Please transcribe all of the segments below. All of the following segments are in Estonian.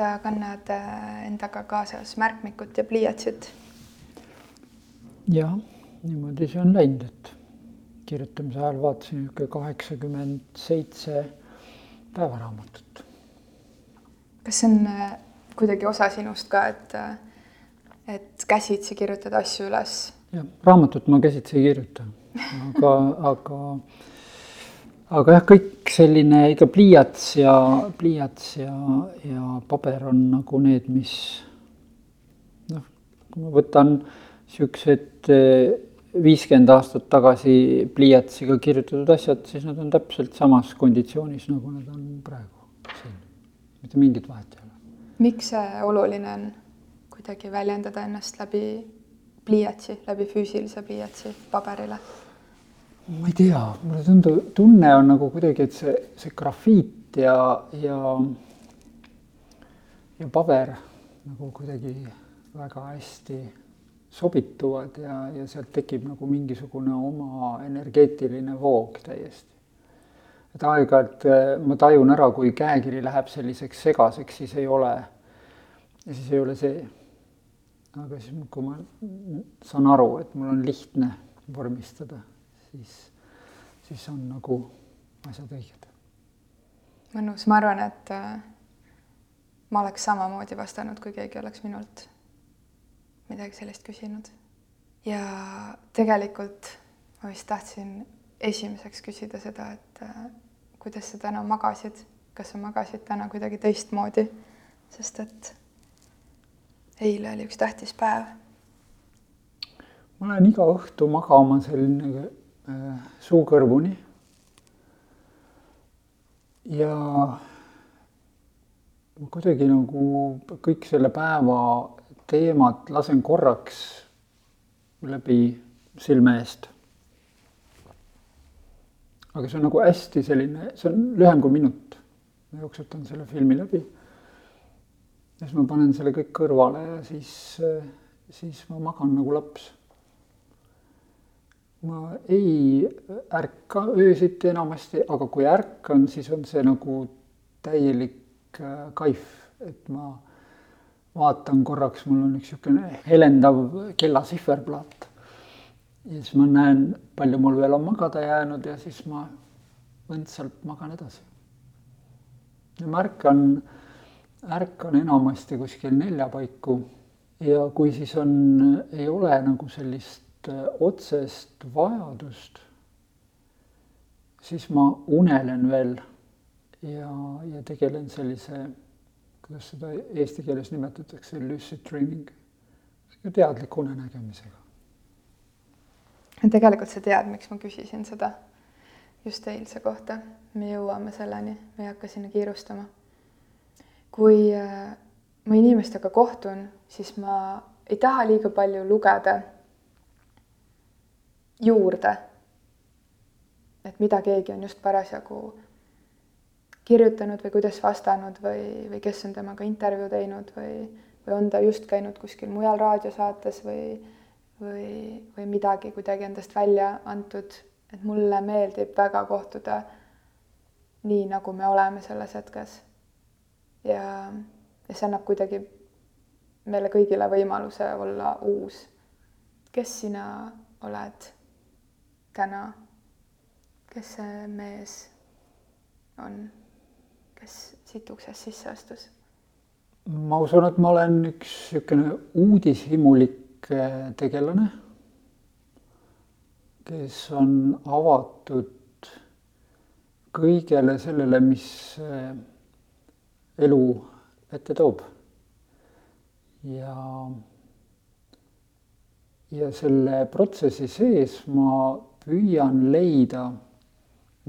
sa kannad äh, endaga kaasas märkmikut ja pliiatsit. jah, niimoodi see on läinud, et kirjutamise ajal vaatasin niisugune kaheksakümmend seitse päevaraamatut. kas see on äh, kuidagi osa sinust ka, et, äh, et käsitsi kirjutada asju üles? jah, raamatut ma käsitsi ei kirjuta, aga, aga aga jah, kõik selline ikka pliiats ja pliiats ja, ja paber on nagu need, mis noh, kui ma võtan siuksed eh, viiskümmend aastat tagasi pliiatsiga kirjutatud asjad, siis nad on täpselt samas konditsioonis, nagu nad on praegu siin. mitte mingit vahet ei ole. miks see oluline on kuidagi väljendada ennast läbi pliiatsi, läbi füüsilise pliiatsi paberile? Ma ei tea, mulle tundub, tunne on nagu kuidagi, et see, see grafiit ja, ja, ja paber nagu kuidagi väga hästi sobituvad ja, ja sealt tekib nagu mingisugune oma energeetiline voog täiesti. et aeg-ajalt eh, ma tajun ära, kui käekiri läheb selliseks segaseks, siis ei ole, siis ei ole see. aga siis, kui ma saan aru, et mul on lihtne vormistada siis, siis on nagu asjad õiged. mõnus, ma arvan, et äh, ma oleks samamoodi vastanud, kui keegi oleks minult midagi sellist küsinud. ja tegelikult ma vist tahtsin esimeseks küsida seda, et äh, kuidas sa täna magasid, kas sa magasid täna kuidagi teistmoodi, sest et eile oli üks tähtis päev. ma lähen iga õhtu magama selline Äh, suukõrvuni. ja kuidagi nagu kõik selle päeva teemad lasen korraks läbi silme eest. aga see on nagu hästi selline, see on lühem kui minut. ma jooksutan selle filmi läbi. ja siis ma panen selle kõik kõrvale ja siis, siis ma magan nagu laps ma ei ärka öösiti enamasti, aga kui ärkan, siis on see nagu täielik äh, kaif, et ma vaatan korraks, mul on üks niisugune helendav kella sihverplaat. ja siis ma näen, palju mul veel on magada jäänud ja siis ma õndsalt magan edasi. ja ma ärkan, ärkan enamasti kuskil nelja paiku ja kui siis on, ei ole nagu sellist Äh, otsest vajadust, siis ma unelen veel ja, ja tegelen sellise, kuidas seda eesti keeles nimetatakse, lucid dreaming, teadliku unenägemisega. tegelikult sa tead, miks ma küsisin seda just eilse kohta, me jõuame selleni, me ei hakka sinna kiirustama. kui äh, ma inimestega kohtun, siis ma ei taha liiga palju lugeda juurde. et mida keegi on just parasjagu kirjutanud või kuidas vastanud või, või kes on temaga intervjuu teinud või, või on ta just käinud kuskil mujal raadiosaates või, või, või midagi kuidagi endast välja antud, et mulle meeldib väga kohtuda nii, nagu me oleme selles hetkes. ja, ja see annab kuidagi meile kõigile võimaluse olla uus. kes sina oled täna, kes see mees on, kes siit uksest sisse astus? ma usun, et ma olen üks niisugune uudishimulik eh, tegelane, kes on avatud kõigele sellele, mis eh, elu ette toob. ja, ja selle protsessi sees ma püüan leida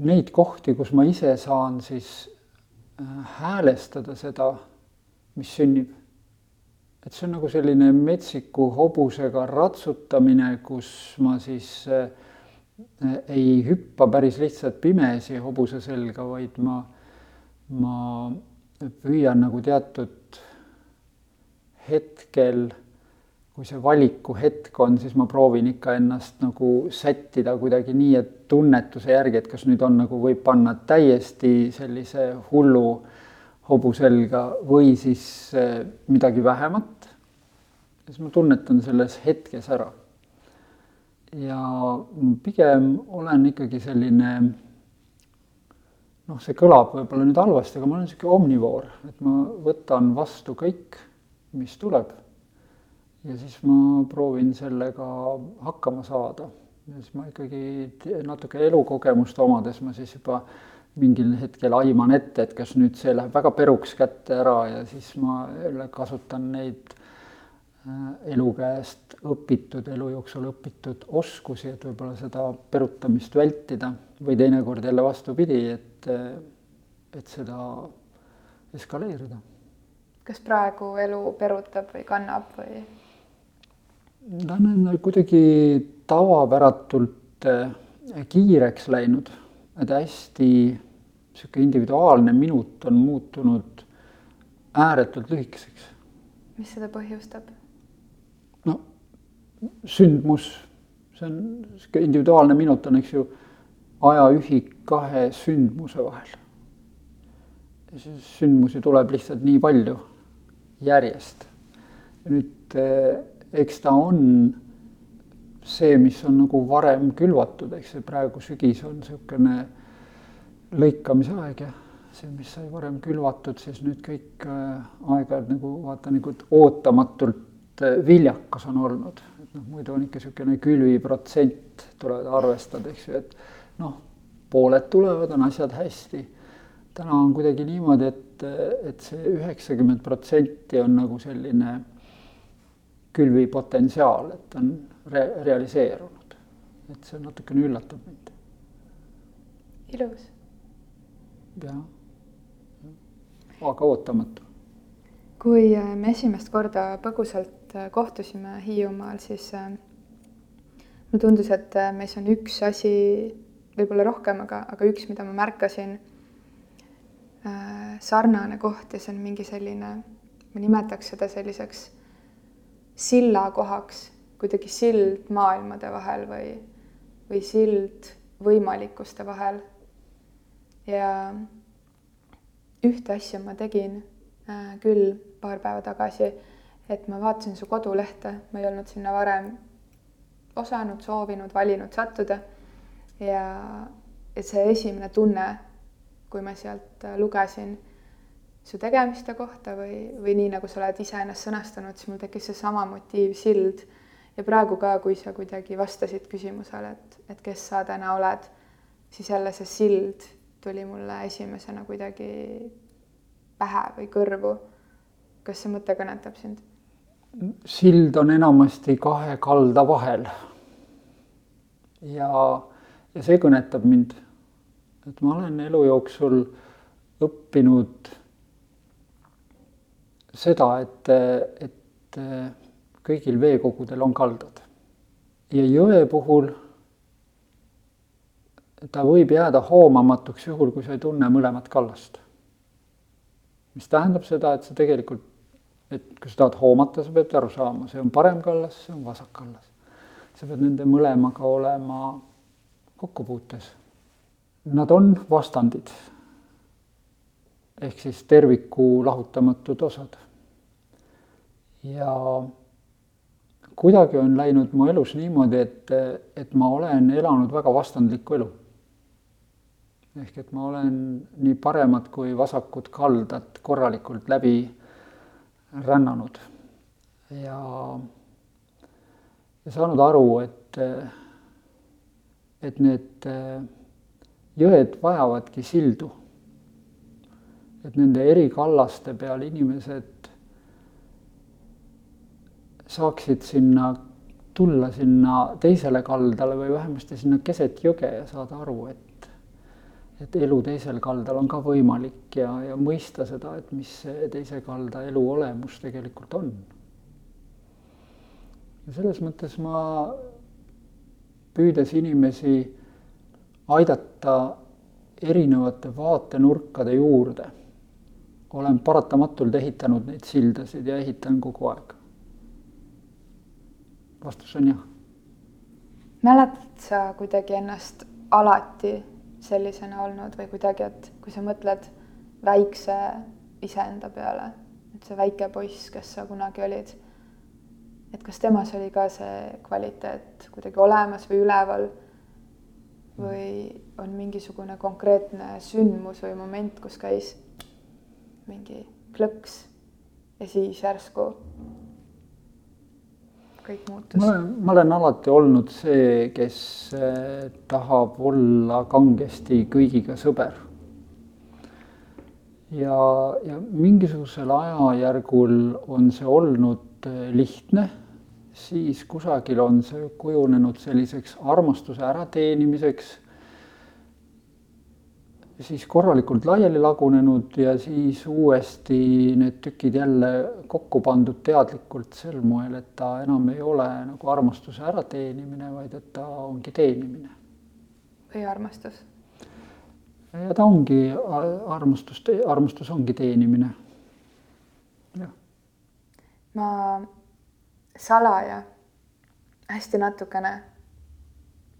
neid kohti, kus ma ise saan siis äh, häälestada seda, mis sünnib. et see on nagu selline metsiku hobusega ratsutamine, kus ma siis äh, ei hüppa päris lihtsalt pimesi hobuse selga, vaid ma, ma püüan nagu teatud hetkel kui see valikuhetk on, siis ma proovin ikka ennast nagu sättida kuidagi nii, et tunnetuse järgi, et kas nüüd on nagu, võib panna täiesti sellise hullu hobu selga või siis äh, midagi vähemat. siis ma tunnetan selles hetkes ära. ja pigem olen ikkagi selline noh, see kõlab võib-olla nüüd halvasti, aga ma olen niisugune omnivoor, et ma võtan vastu kõik, mis tuleb. Ja siis ma proovin sellega hakkama saada. ja siis ma ikkagi natuke elukogemust omades ma siis juba mingil hetkel aiman ette, et kas nüüd see läheb väga peruks kätte ära ja siis ma jälle kasutan neid äh, elu käest õpitud, elu jooksul õpitud oskusi, et võib-olla seda perutamist vältida või teinekord jälle vastupidi, et et, et seda eskaleerida. kas praegu elu perutab või kannab või? Ta on kuidagi tavapäratult eh, kiireks läinud, et hästi niisugune individuaalne minut on muutunud ääretult lühikeseks. mis seda põhjustab? no sündmus, see on niisugune individuaalne minut on, eks ju ajaühik kahe sündmuse vahel. sündmusi tuleb lihtsalt nii palju järjest. nüüd eh, eks ta on see, mis on nagu varem külvatud, eks see praegu sügis on niisugune lõikamise aeg ja see, mis sai varem külvatud, siis nüüd kõik äh, aeg-ajalt nagu vaata nagu ootamatult äh, viljakas on olnud, et noh, muidu on ikka niisugune külviprotsent tulevad arvestada, eks ju, et noh, pooled tulevad, on asjad hästi. täna on kuidagi niimoodi, et, et see üheksakümmend protsenti on nagu selline külvipotentsiaal, et on re-, realiseerunud. et see natukene üllatab mind. ilus. jah, aga ootamatu. kui äh, me esimest korda põgusalt äh, kohtusime Hiiumaal, siis äh, mulle tundus, et meis on üks asi võib-olla rohkem, aga, aga üks, mida ma märkasin sarnane koht ja see on mingi selline, ma nimetaks seda selliseks sillakohaks, kuidagi sild maailmade vahel või, või sild võimalikkuste vahel. ja ühte asja ma tegin äh, küll paar päeva tagasi, et ma vaatasin su kodulehte, ma ei olnud sinna varem osanud, soovinud, valinud sattuda ja, ja see esimene tunne, kui ma sealt lugesin su tegemiste kohta või, või nii, nagu sa oled ise ennast sõnastanud, siis mul tekkis seesama motiivsild. ja praegu ka, kui sa kuidagi vastasid küsimusele, et, et kes sa täna oled, siis jälle see sild tuli mulle esimesena kuidagi pähe või kõrvu. kas see mõte kõnetab sind? sild on enamasti kahe kalda vahel. ja ja see kõnetab mind. et ma olen elu jooksul õppinud seda, et, et kõigil veekogudel on kaldad. ja jõe puhul ta võib jääda hoomamatuks juhul, kui sa ei tunne mõlemat kallast. mis tähendab seda, et sa tegelikult, et kui sa tahad hoomata, sa pead aru saama, see on parem kallas, see on vasak kallas. sa pead nende mõlemaga olema kokkupuutes. Nad on vastandid ehk siis terviku lahutamatud osad. ja kuidagi on läinud mu elus niimoodi, et, et ma olen elanud väga vastandlikku elu. ehk et ma olen nii paremad kui vasakud kaldad korralikult läbi rännanud ja, ja saanud aru, et et need jõed vajavadki sildu. Et nende eri kallaste peal inimesed saaksid sinna tulla sinna teisele kaldale või vähemasti sinna keset jõge ja saada aru, et, et elu teisel kaldal on ka võimalik ja, ja mõista seda, et mis see teise kalda elu olemus tegelikult on. ja selles mõttes ma püüdes inimesi aidata erinevate vaatenurkade juurde, olen paratamatult ehitanud neid sildasid ja ehitan kogu aeg. vastus on jah. mäletad sa kuidagi ennast alati sellisena olnud või kuidagi, et kui sa mõtled väikse iseenda peale, et see väike poiss, kes sa kunagi olid. et kas temas oli ka see kvaliteet kuidagi olemas või üleval või on mingisugune konkreetne sündmus või moment, kus käis mingi klõks ja siis järsku kõik muutus? ma olen, alati olnud see, kes eh, tahab olla kangesti kõigiga sõber. ja, ja mingisugusel ajajärgul on see olnud eh, lihtne, siis kusagil on see kujunenud selliseks armastuse ärateenimiseks siis korralikult laiali lagunenud ja siis uuesti need tükid jälle kokku pandud teadlikult sel moel, et ta enam ei ole nagu armastuse ärateenimine, vaid et ta ongi teenimine. või armastus? ja ta ongi armastus, armastus ongi teenimine. jah. ma salaja hästi natukene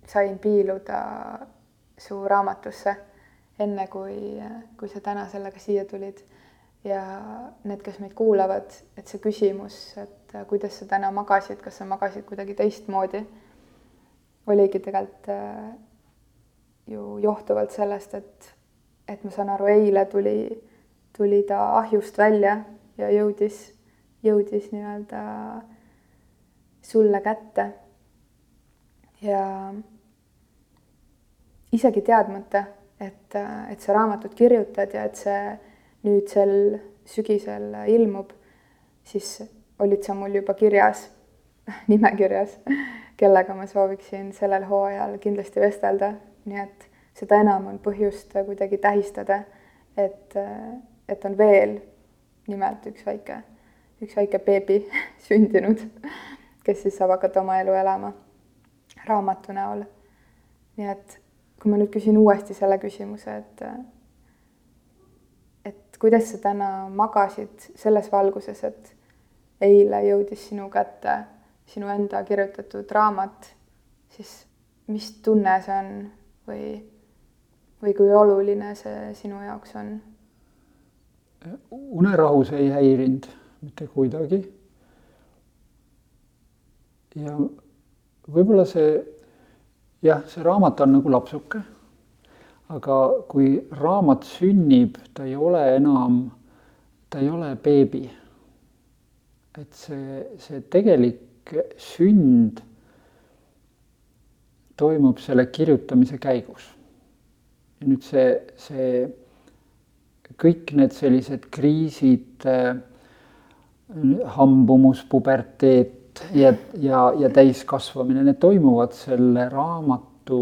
sain piiluda su raamatusse enne kui, kui sa täna sellega siia tulid. ja need, kes meid kuulavad, et see küsimus, et kuidas sa täna magasid, kas sa magasid kuidagi teistmoodi, oligi tegelikult äh, ju johtuvalt sellest, et, et ma saan aru, eile tuli, tuli ta ahjust välja ja jõudis, jõudis nii-öelda sulle kätte. ja isegi teadmata et, et sa raamatut kirjutad ja et see nüüd sel sügisel ilmub, siis olid sa mul juba kirjas, nimekirjas, kellega ma sooviksin sellel hooajal kindlasti vestelda, nii et seda enam on põhjust kuidagi tähistada, et, et on veel nimelt üks väike, üks väike beebi sündinud, kes siis saab hakata oma elu elama raamatu näol. nii et kui ma nüüd küsin uuesti selle küsimuse, et et kuidas sa täna magasid selles valguses, et eile jõudis sinu kätte sinu enda kirjutatud raamat, siis mis tunne see on või, või kui oluline see sinu jaoks on? unerahu see ei häirinud mitte kuidagi. ja võib-olla see jah, see raamat on nagu lapsuke. aga kui raamat sünnib, ta ei ole enam, ta ei ole beebi. et see, see tegelik sünd toimub selle kirjutamise käigus. ja nüüd see, see kõik need sellised kriisid, hambumus, puberteet, ja, ja, ja täiskasvamine, need toimuvad selle raamatu,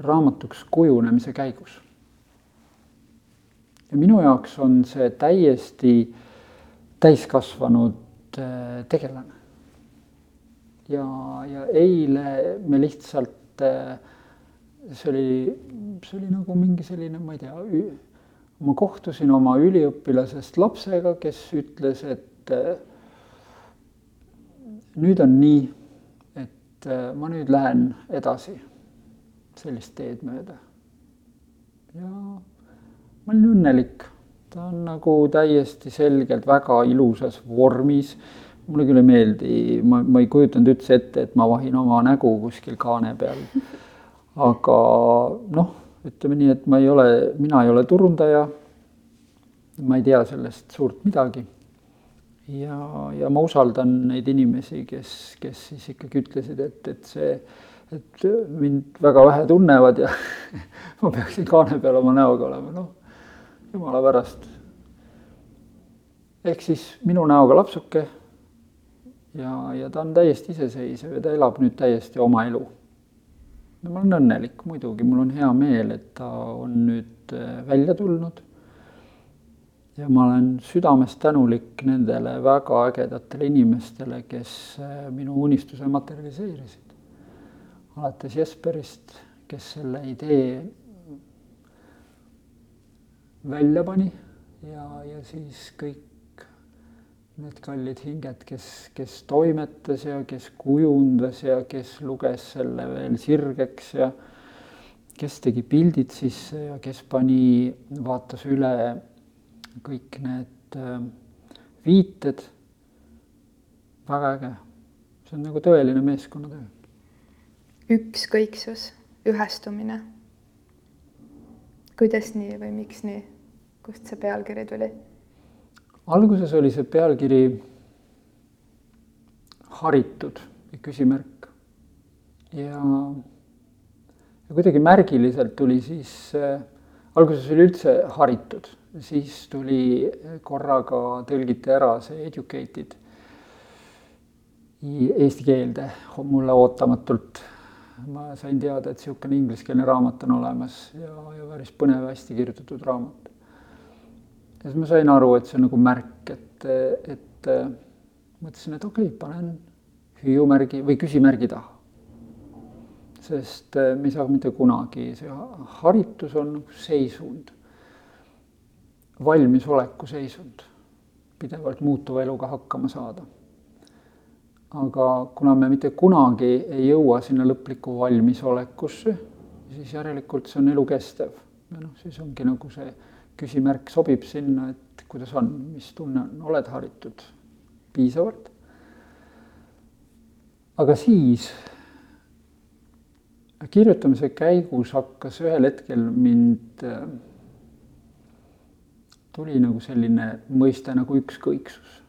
raamatuks kujunemise käigus. ja minu jaoks on see täiesti täiskasvanud äh, tegelane. ja, ja eile me lihtsalt, äh, see oli, see oli nagu mingi selline, ma ei tea, ma kohtusin oma üliõpilasest lapsega, kes ütles, et äh, nüüd on nii, et äh, ma nüüd lähen edasi sellist teed mööda. ja ma olin õnnelik, ta on nagu täiesti selgelt väga ilusas vormis. mulle küll ei meeldi, ma, ma ei kujutanud üldse ette, et ma vahin oma nägu kuskil kaane peal. aga noh, ütleme nii, et ma ei ole, mina ei ole turundaja. ma ei tea sellest suurt midagi ja, ja ma usaldan neid inimesi, kes, kes siis ikkagi ütlesid, et, et see, et mind väga vähe tunnevad ja ma peaksin kaane peal oma näoga olema, noh, jumala pärast. ehk siis minu näoga lapsuke ja, ja ta on täiesti iseseisev ja ta elab nüüd täiesti oma elu. ja ma olen õnnelik muidugi, mul on hea meel, et ta on nüüd äh, välja tulnud ja ma olen südamest tänulik nendele väga ägedatele inimestele, kes äh, minu unistuse materialiseerisid. alates Jesperist, kes selle idee välja pani ja, ja siis kõik need kallid hinged, kes, kes toimetas ja kes kujundas ja kes luges selle veel sirgeks ja kes tegi pildid sisse ja kes pani, vaatas üle kõik need äh, viited, väga äge. see on nagu tõeline meeskonnatöö. ükskõiksus, ühestumine. kuidas nii või miks nii? kust see pealkiri tuli? alguses oli see pealkiri haritud, küsimärk. ja, ja kuidagi märgiliselt tuli siis äh,, alguses oli üldse haritud, siis tuli korraga, tõlgiti ära see educated eesti keelde mulle ootamatult. ma sain teada, et niisugune ingliskeelne raamat on olemas ja, ja päris põnev, hästi kirjutatud raamat. ja siis ma sain aru, et see on nagu märk, et, et mõtlesin, et okei okay,, panen hüüumärgi või küsimärgi taha. sest äh, me ei saa mitte kunagi, see haritus on nagu seisund, valmisoleku seisund, pidevalt muutuva eluga hakkama saada. aga kuna me mitte kunagi ei jõua sinna lõplikku valmisolekusse, siis järelikult see on elukestev ja noh, siis ongi nagu see küsimärk sobib sinna, et kuidas on, mis tunne on, oled haritud piisavalt. Aga siis kirjutamise käigus hakkas ühel hetkel mind, äh, tuli nagu selline mõiste nagu ükskõiksus,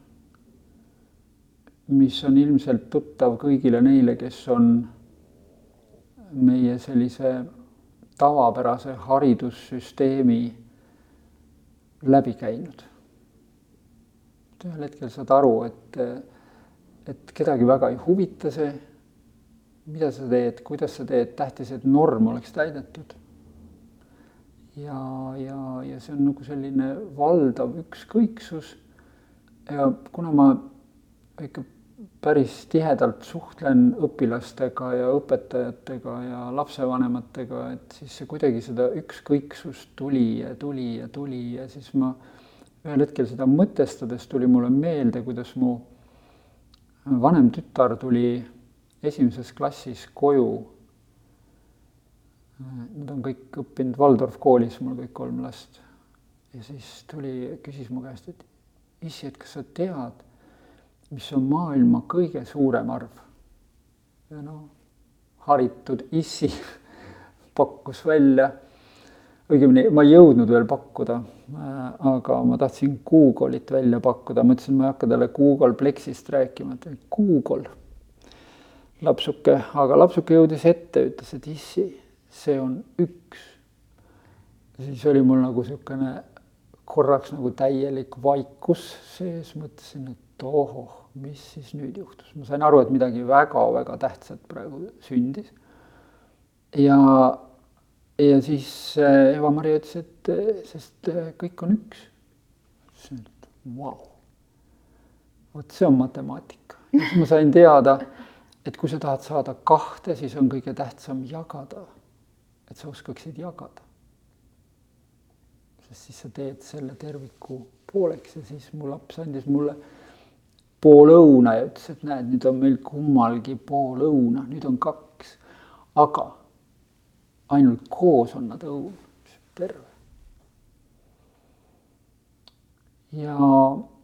mis on ilmselt tuttav kõigile neile, kes on meie sellise tavapärase haridussüsteemi läbi käinud. ühel hetkel saad aru, et et kedagi väga ei huvita see, mida sa teed, kuidas sa teed, tähtis, et norm oleks täidetud. Ja, ja, ja see on nagu selline valdav ükskõiksus. ja kuna ma ikka päris tihedalt suhtlen õpilastega ja õpetajatega ja lapsevanematega, et siis see kuidagi seda ükskõiksust tuli ja tuli ja tuli ja siis ma ühel hetkel seda mõtestades tuli mulle meelde, kuidas mu vanem tütar tuli esimeses klassis koju. Nad on kõik õppinud Waldorf koolis, mul kõik kolm last. ja siis tuli, küsis mu käest, et issi, et kas sa tead, mis on maailma kõige suurem arv? ja noh, haritud issi pakkus välja õigemini ma ei jõudnud veel pakkuda, äh, aga ma tahtsin Google'it välja pakkuda, mõtlesin, ma ei hakka talle Google Plexist rääkima, et Google, lapsuke, aga lapsuke jõudis ette, ütles, et issi, see on üks. siis oli mul nagu niisugune korraks nagu täielik vaikus sees, mõtlesin, et ohoh, mis siis nüüd juhtus, ma sain aru, et midagi väga-väga tähtsat praegu sündis. ja ja siis äh, Eva-Maria ütles, et äh, sest äh, kõik on üks. ütlesin, et vau, vot see on matemaatika. siis ma sain teada, et kui sa tahad saada kahte, siis on kõige tähtsam jagada. Et sa oskaksid jagada. sest siis sa teed selle terviku pooleks ja siis mu laps andis mulle pool õuna ja ütles, et näed, nüüd on meil kummalgi pool õuna, nüüd on kaks. aga ainult koos on nad õun, terve. ja,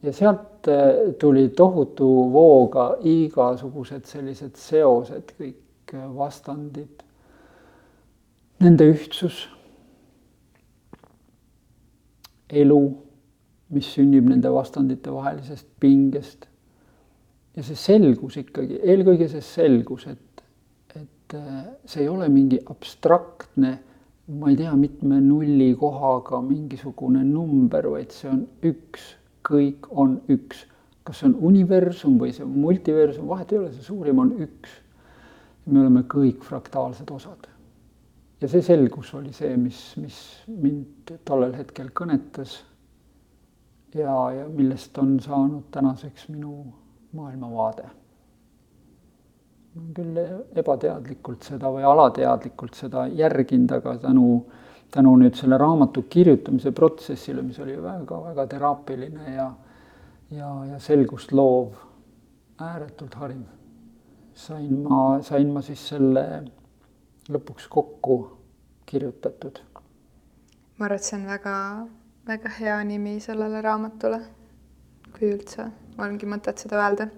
ja sealt eh, tuli tohutu vooga igasugused sellised seosed, kõik vastandid, nende ühtsus, elu, mis sünnib nende vastandite vahelisest pingest ja see selgus ikkagi, eelkõige see selgus, et et äh, see ei ole mingi abstraktne, ma ei tea, mitme nulli kohaga mingisugune number, vaid see on üks, kõik on üks. kas see on universum või see on multiversum, vahet ei ole, see suurim on üks. me oleme kõik fraktaalsed osad. Ja see selgus oli see, mis, mis mind tollel hetkel kõnetas ja, ja millest on saanud tänaseks minu maailmavaade. Küll ebateadlikult seda või alateadlikult seda järginud, aga tänu, tänu nüüd selle raamatu kirjutamise protsessile, mis oli väga-väga teraapiline ja ja, ja selgust loov, ääretult hariv, sain ma, sain ma siis selle lõpuks kokku kirjutatud. ma arvan, et see on väga, väga hea nimi sellele raamatule, kui üldse ongi mõtet seda öelda.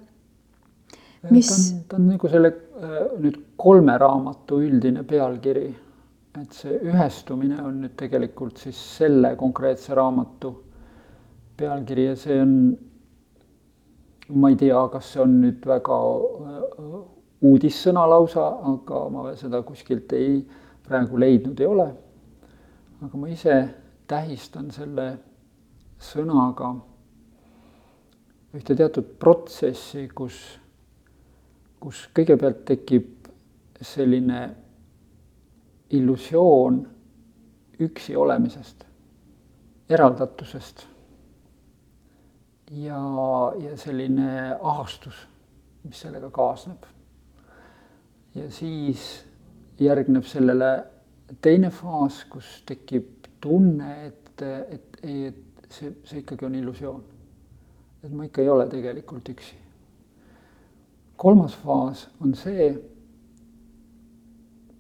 mis? ta on, ta on nagu selle äh, nüüd kolme raamatu üldine pealkiri, et see ühestumine on nüüd tegelikult siis selle konkreetse raamatu pealkiri ja see on, ma ei tea, kas see on nüüd väga äh, uudissõna lausa, aga ma seda kuskilt ei, praegu leidnud ei ole. aga ma ise tähistan selle sõnaga ühte teatud protsessi, kus, kus kõigepealt tekib selline illusioon üksi olemisest, eraldatusest ja, ja selline ahastus, mis sellega kaasneb. Ja siis järgneb sellele teine faas, kus tekib tunne, et, et, et see, see ikkagi on illusioon et ma ikka ei ole tegelikult üksi. kolmas faas on see,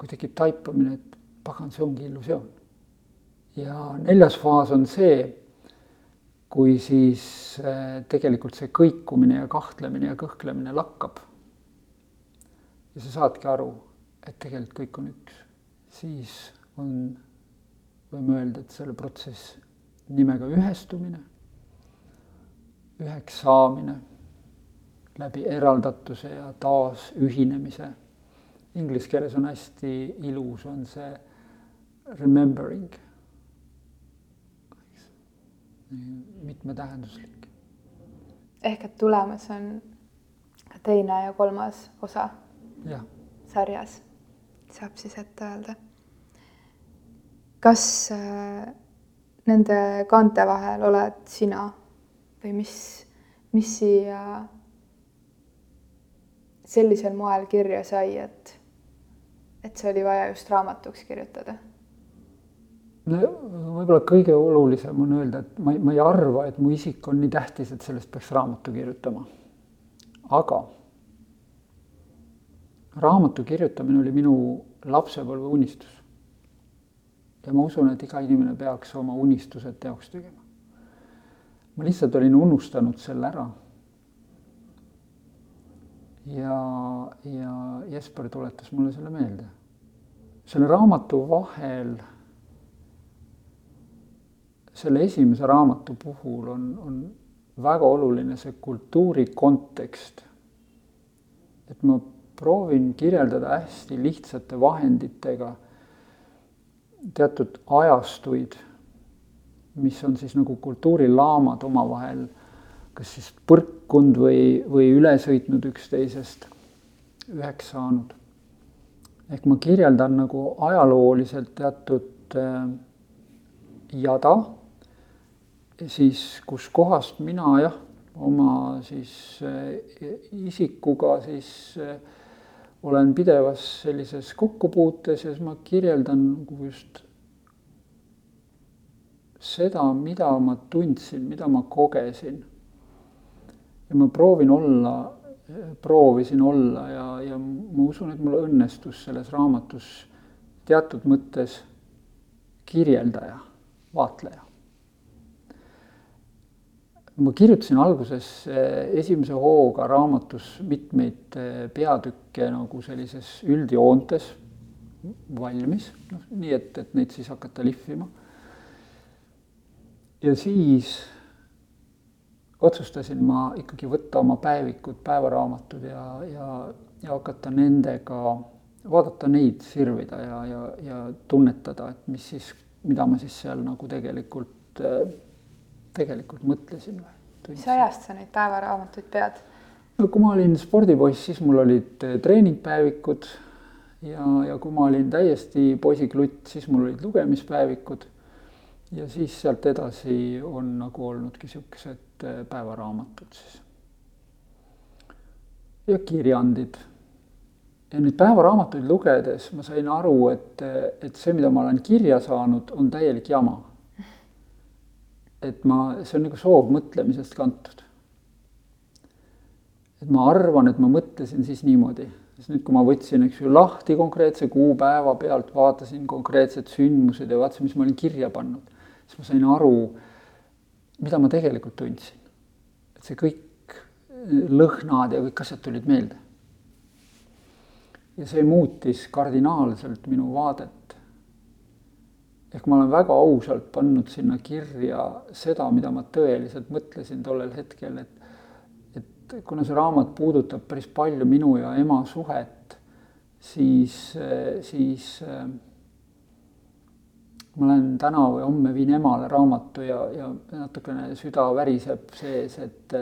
kui tekib taipamine, et pagan, see ongi illusioon. ja neljas faas on see, kui siis äh, tegelikult see kõikumine ja kahtlemine ja kõhklemine lakkab. Ja sa saadki aru, et tegelikult kõik on üks, siis on, võime öelda, et selle protsess nimega ühestumine üheks saamine läbi eraldatuse ja taasühinemise. Inglise keeles on hästi ilus, on see remembering. mitmetähenduslik. ehk et tulemas on teine ja kolmas osa. Sarjas, saab siis ette öelda. kas äh, nende kaante vahel oled sina või mis, mis siia sellisel moel kirja sai, et, et see oli vaja just raamatuks kirjutada? võib-olla kõige olulisem on öelda, et ma ei, ma ei arva, et mu isik on nii tähtis, et sellest peaks raamatu kirjutama. aga raamatu kirjutamine oli minu lapsepõlve unistus. ja ma usun, et iga inimene peaks oma unistused teoks tegema ma lihtsalt olin unustanud selle ära. ja, ja Jesper tuletas mulle selle meelde. selle raamatu vahel, selle esimese raamatu puhul on, on väga oluline see kultuuri kontekst. et ma proovin kirjeldada hästi lihtsate vahenditega teatud ajastuid mis on siis nagu kultuurilaamad omavahel kas siis põrkunud või, või üle sõitnud üksteisest, üheks saanud. ehk ma kirjeldan nagu ajalooliselt teatud äh, jada, siis kuskohast mina jah, oma siis äh, isikuga siis äh, olen pidevas sellises kokkupuutes ja siis ma kirjeldan nagu just seda, mida ma tundsin, mida ma kogesin. ja ma proovin olla, proovisin olla ja, ja ma usun, et mul õnnestus selles raamatus teatud mõttes kirjeldaja, vaatleja. Ma kirjutasin alguses eh, esimese hooga raamatus mitmeid eh, peatükke nagu sellises üldjoontes valmis, noh nii et, et neid siis hakata lihvima. Ja siis otsustasin ma ikkagi võtta oma päevikud, päevaraamatud ja, ja, ja hakata nendega, vaadata neid sirvida ja, ja, ja tunnetada, et mis siis, mida ma siis seal nagu tegelikult, tegelikult mõtlesin. mis ajast sa neid päevaraamatuid pead? no kui ma olin spordipoiss, siis mul olid treeningpäevikud ja, ja kui ma olin täiesti poisiklutt, siis mul olid lugemispäevikud ja siis sealt edasi on nagu olnudki niisugused äh, päevaraamatud siis. ja kirjandid. ja nüüd päevaraamatuid lugedes ma sain aru, et, et see, mida ma olen kirja saanud, on täielik jama. Et ma, see on nagu soovmõtlemisest kantud. et ma arvan, et ma mõtlesin siis niimoodi, sest nüüd, kui ma võtsin, eks ju, lahti konkreetse kuupäeva pealt, vaatasin konkreetsed sündmused ja vaatasin, mis ma olin kirja pannud siis ma sain aru, mida ma tegelikult tundsin. et see kõik lõhnad ja kõik asjad tulid meelde. ja see muutis kardinaalselt minu vaadet. Ehk ma olen väga ausalt pannud sinna kirja seda, mida ma tõeliselt mõtlesin tollel hetkel, et et kuna see raamat puudutab päris palju minu ja ema suhet, siis, siis äh, ma lähen täna või homme viin emale raamatu ja, ja natukene süda väriseb sees, et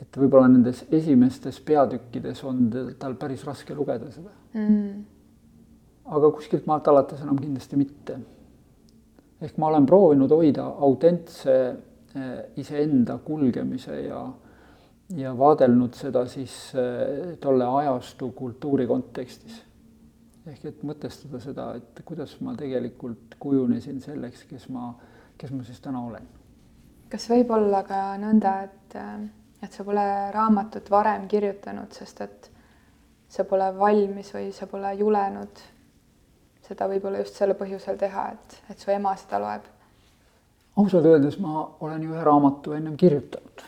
et võib-olla nendes esimestes peatükkides on tal päris raske lugeda seda mm.. aga kuskilt maalt alates enam kindlasti mitte. Ehk ma olen proovinud hoida autentse eh, iseenda kulgemise ja, ja vaadelnud seda siis eh, tolle ajastu kultuuri kontekstis ehk et mõtestada seda, et kuidas ma tegelikult kujunesin selleks, kes ma, kes ma siis täna olen. kas võib olla ka nõnda, et, et sa pole raamatut varem kirjutanud, sest et sa pole valmis või sa pole julenud seda võib-olla just sellel põhjusel teha, et, et su ema seda loeb? ausalt öeldes ma olen ju ühe raamatu ennem kirjutanud.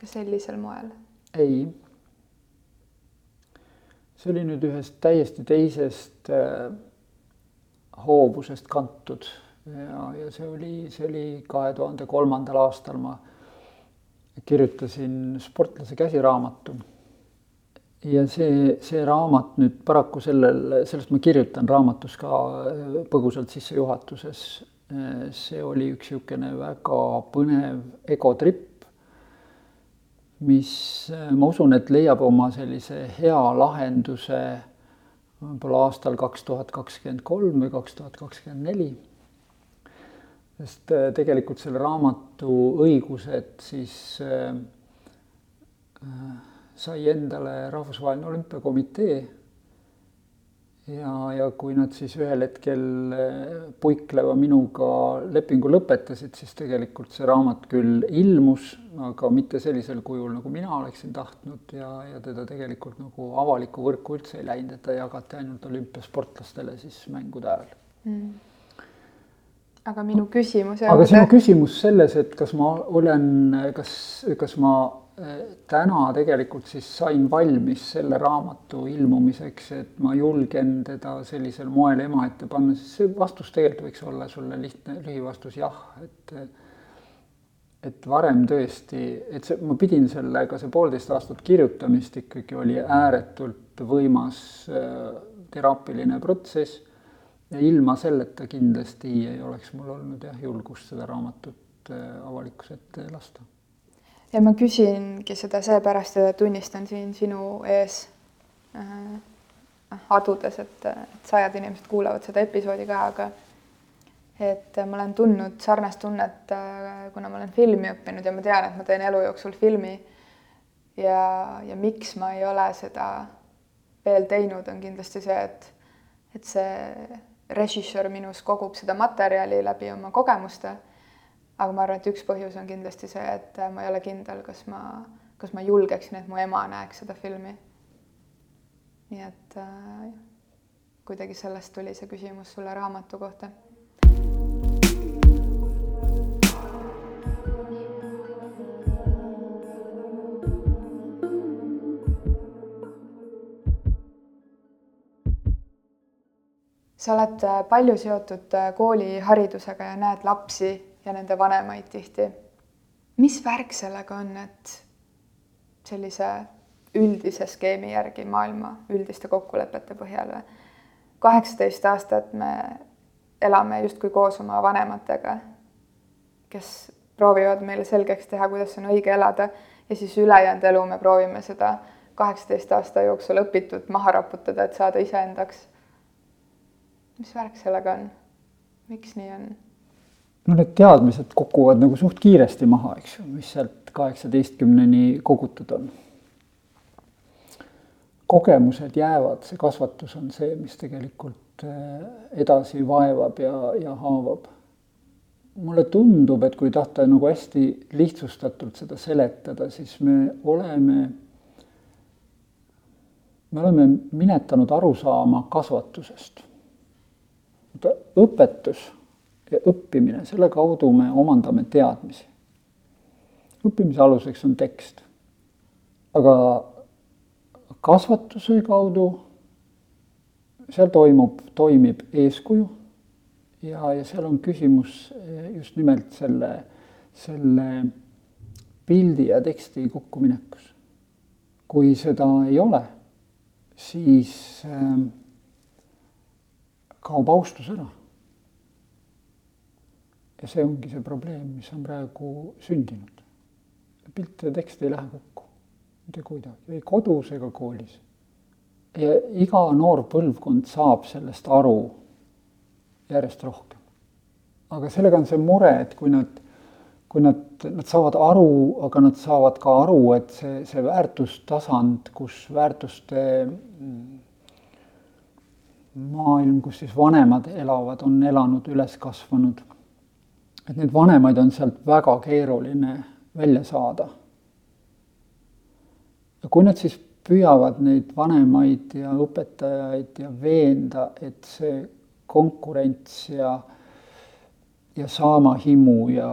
kas sellisel moel? ei see oli nüüd ühest täiesti teisest äh, hoovusest kantud ja, ja see oli, see oli kahe tuhande kolmandal aastal ma kirjutasin sportlase käsiraamatu. Ja see, see raamat nüüd paraku sellel, sellest ma kirjutan raamatus ka äh, põgusalt sissejuhatuses. Äh, see oli üks niisugune väga põnev egotripp mis ma usun, et leiab oma sellise hea lahenduse võib-olla aastal kaks tuhat kakskümmend kolm või kaks tuhat kakskümmend neli. sest äh, tegelikult selle raamatu õigused siis äh, äh sai endale Rahvusvaheline Olümpiakomitee ja, ja kui nad siis ühel hetkel eh, puikleva minuga lepingu lõpetasid, siis tegelikult see raamat küll ilmus, aga mitte sellisel kujul, nagu mina oleksin tahtnud ja, ja teda tegelikult nagu avalikku võrku üldse ei läinud, et ta jagati ainult olümpiasportlastele siis mängude ajal mm. aga minu küsimus aga sinu küsimus selles, et kas ma olen, kas, kas ma täna tegelikult siis sain valmis selle raamatu ilmumiseks, et ma julgen teda sellisel moel ema ette panna, siis see vastus tegelikult võiks olla sulle lihtne lühivastus jah, et et varem tõesti, et see, ma pidin sellega, see poolteist aastat kirjutamist ikkagi oli ääretult võimas äh, teraapiline protsess ja ilma selleta kindlasti ei oleks mul olnud jah, julgust seda raamatut äh, avalikkuse ette lasta ja ma küsingi seda seepärast ja tunnistan siin sinu ees äh, adudes, et, et sajad inimesed kuulavad seda episoodi ka, aga et ma olen tundnud sarnast tunnet, äh, kuna ma olen filmi õppinud ja ma tean, et ma teen elu jooksul filmi. ja, ja miks ma ei ole seda veel teinud, on kindlasti see, et, et see režissöör minus kogub seda materjali läbi oma kogemuste aga ma arvan, et üks põhjus on kindlasti see, et äh, ma ei ole kindel, kas ma, kas ma julgeksin, et mu ema näeks seda filmi. nii et äh, kuidagi sellest tuli see küsimus sulle raamatu kohta. sa oled äh, palju seotud äh, kooliharidusega ja näed lapsi ja nende vanemaid tihti. mis värk sellega on, et sellise üldise skeemi järgi maailma üldiste kokkulepete põhjal või? kaheksateist aastat me elame justkui koos oma vanematega, kes proovivad meile selgeks teha, kuidas on õige elada ja siis ülejäänud elu me proovime seda kaheksateist aasta jooksul õpitut maha raputada, et saada iseendaks. mis värk sellega on? miks nii on? No need teadmised kukuvad nagu suht kiiresti maha, eks ju, mis sealt kaheksateistkümneni kogutud on. kogemused jäävad, see kasvatus on see, mis tegelikult eh, edasi vaevab ja, ja haavab. mulle tundub, et kui tahta nagu hästi lihtsustatult seda seletada, siis me oleme, me oleme minetanud arusaama kasvatusest. õpetus ja õppimine, selle kaudu me omandame teadmisi. õppimise aluseks on tekst. aga kasvatuse kaudu seal toimub, toimib eeskuju ja, ja seal on küsimus just nimelt selle, selle pildi ja teksti kokkuminekus. kui seda ei ole, siis äh, kaob austus ära. Ja see ongi see probleem, mis on praegu sündinud. pilt ja tekst ei lähe kokku mitte kuidagi, ei kodus ega koolis. ja iga noor põlvkond saab sellest aru järjest rohkem. aga sellega on see mure, et kui nad, kui nad, nad saavad aru, aga nad saavad ka aru, et see, see väärtustasand, kus väärtuste maailm, kus siis vanemad elavad, on elanud, üles kasvanud. Et neid vanemaid on sealt väga keeruline välja saada. ja kui nad siis püüavad neid vanemaid ja õpetajaid ja veenda, et see konkurents ja, ja saamahimu ja,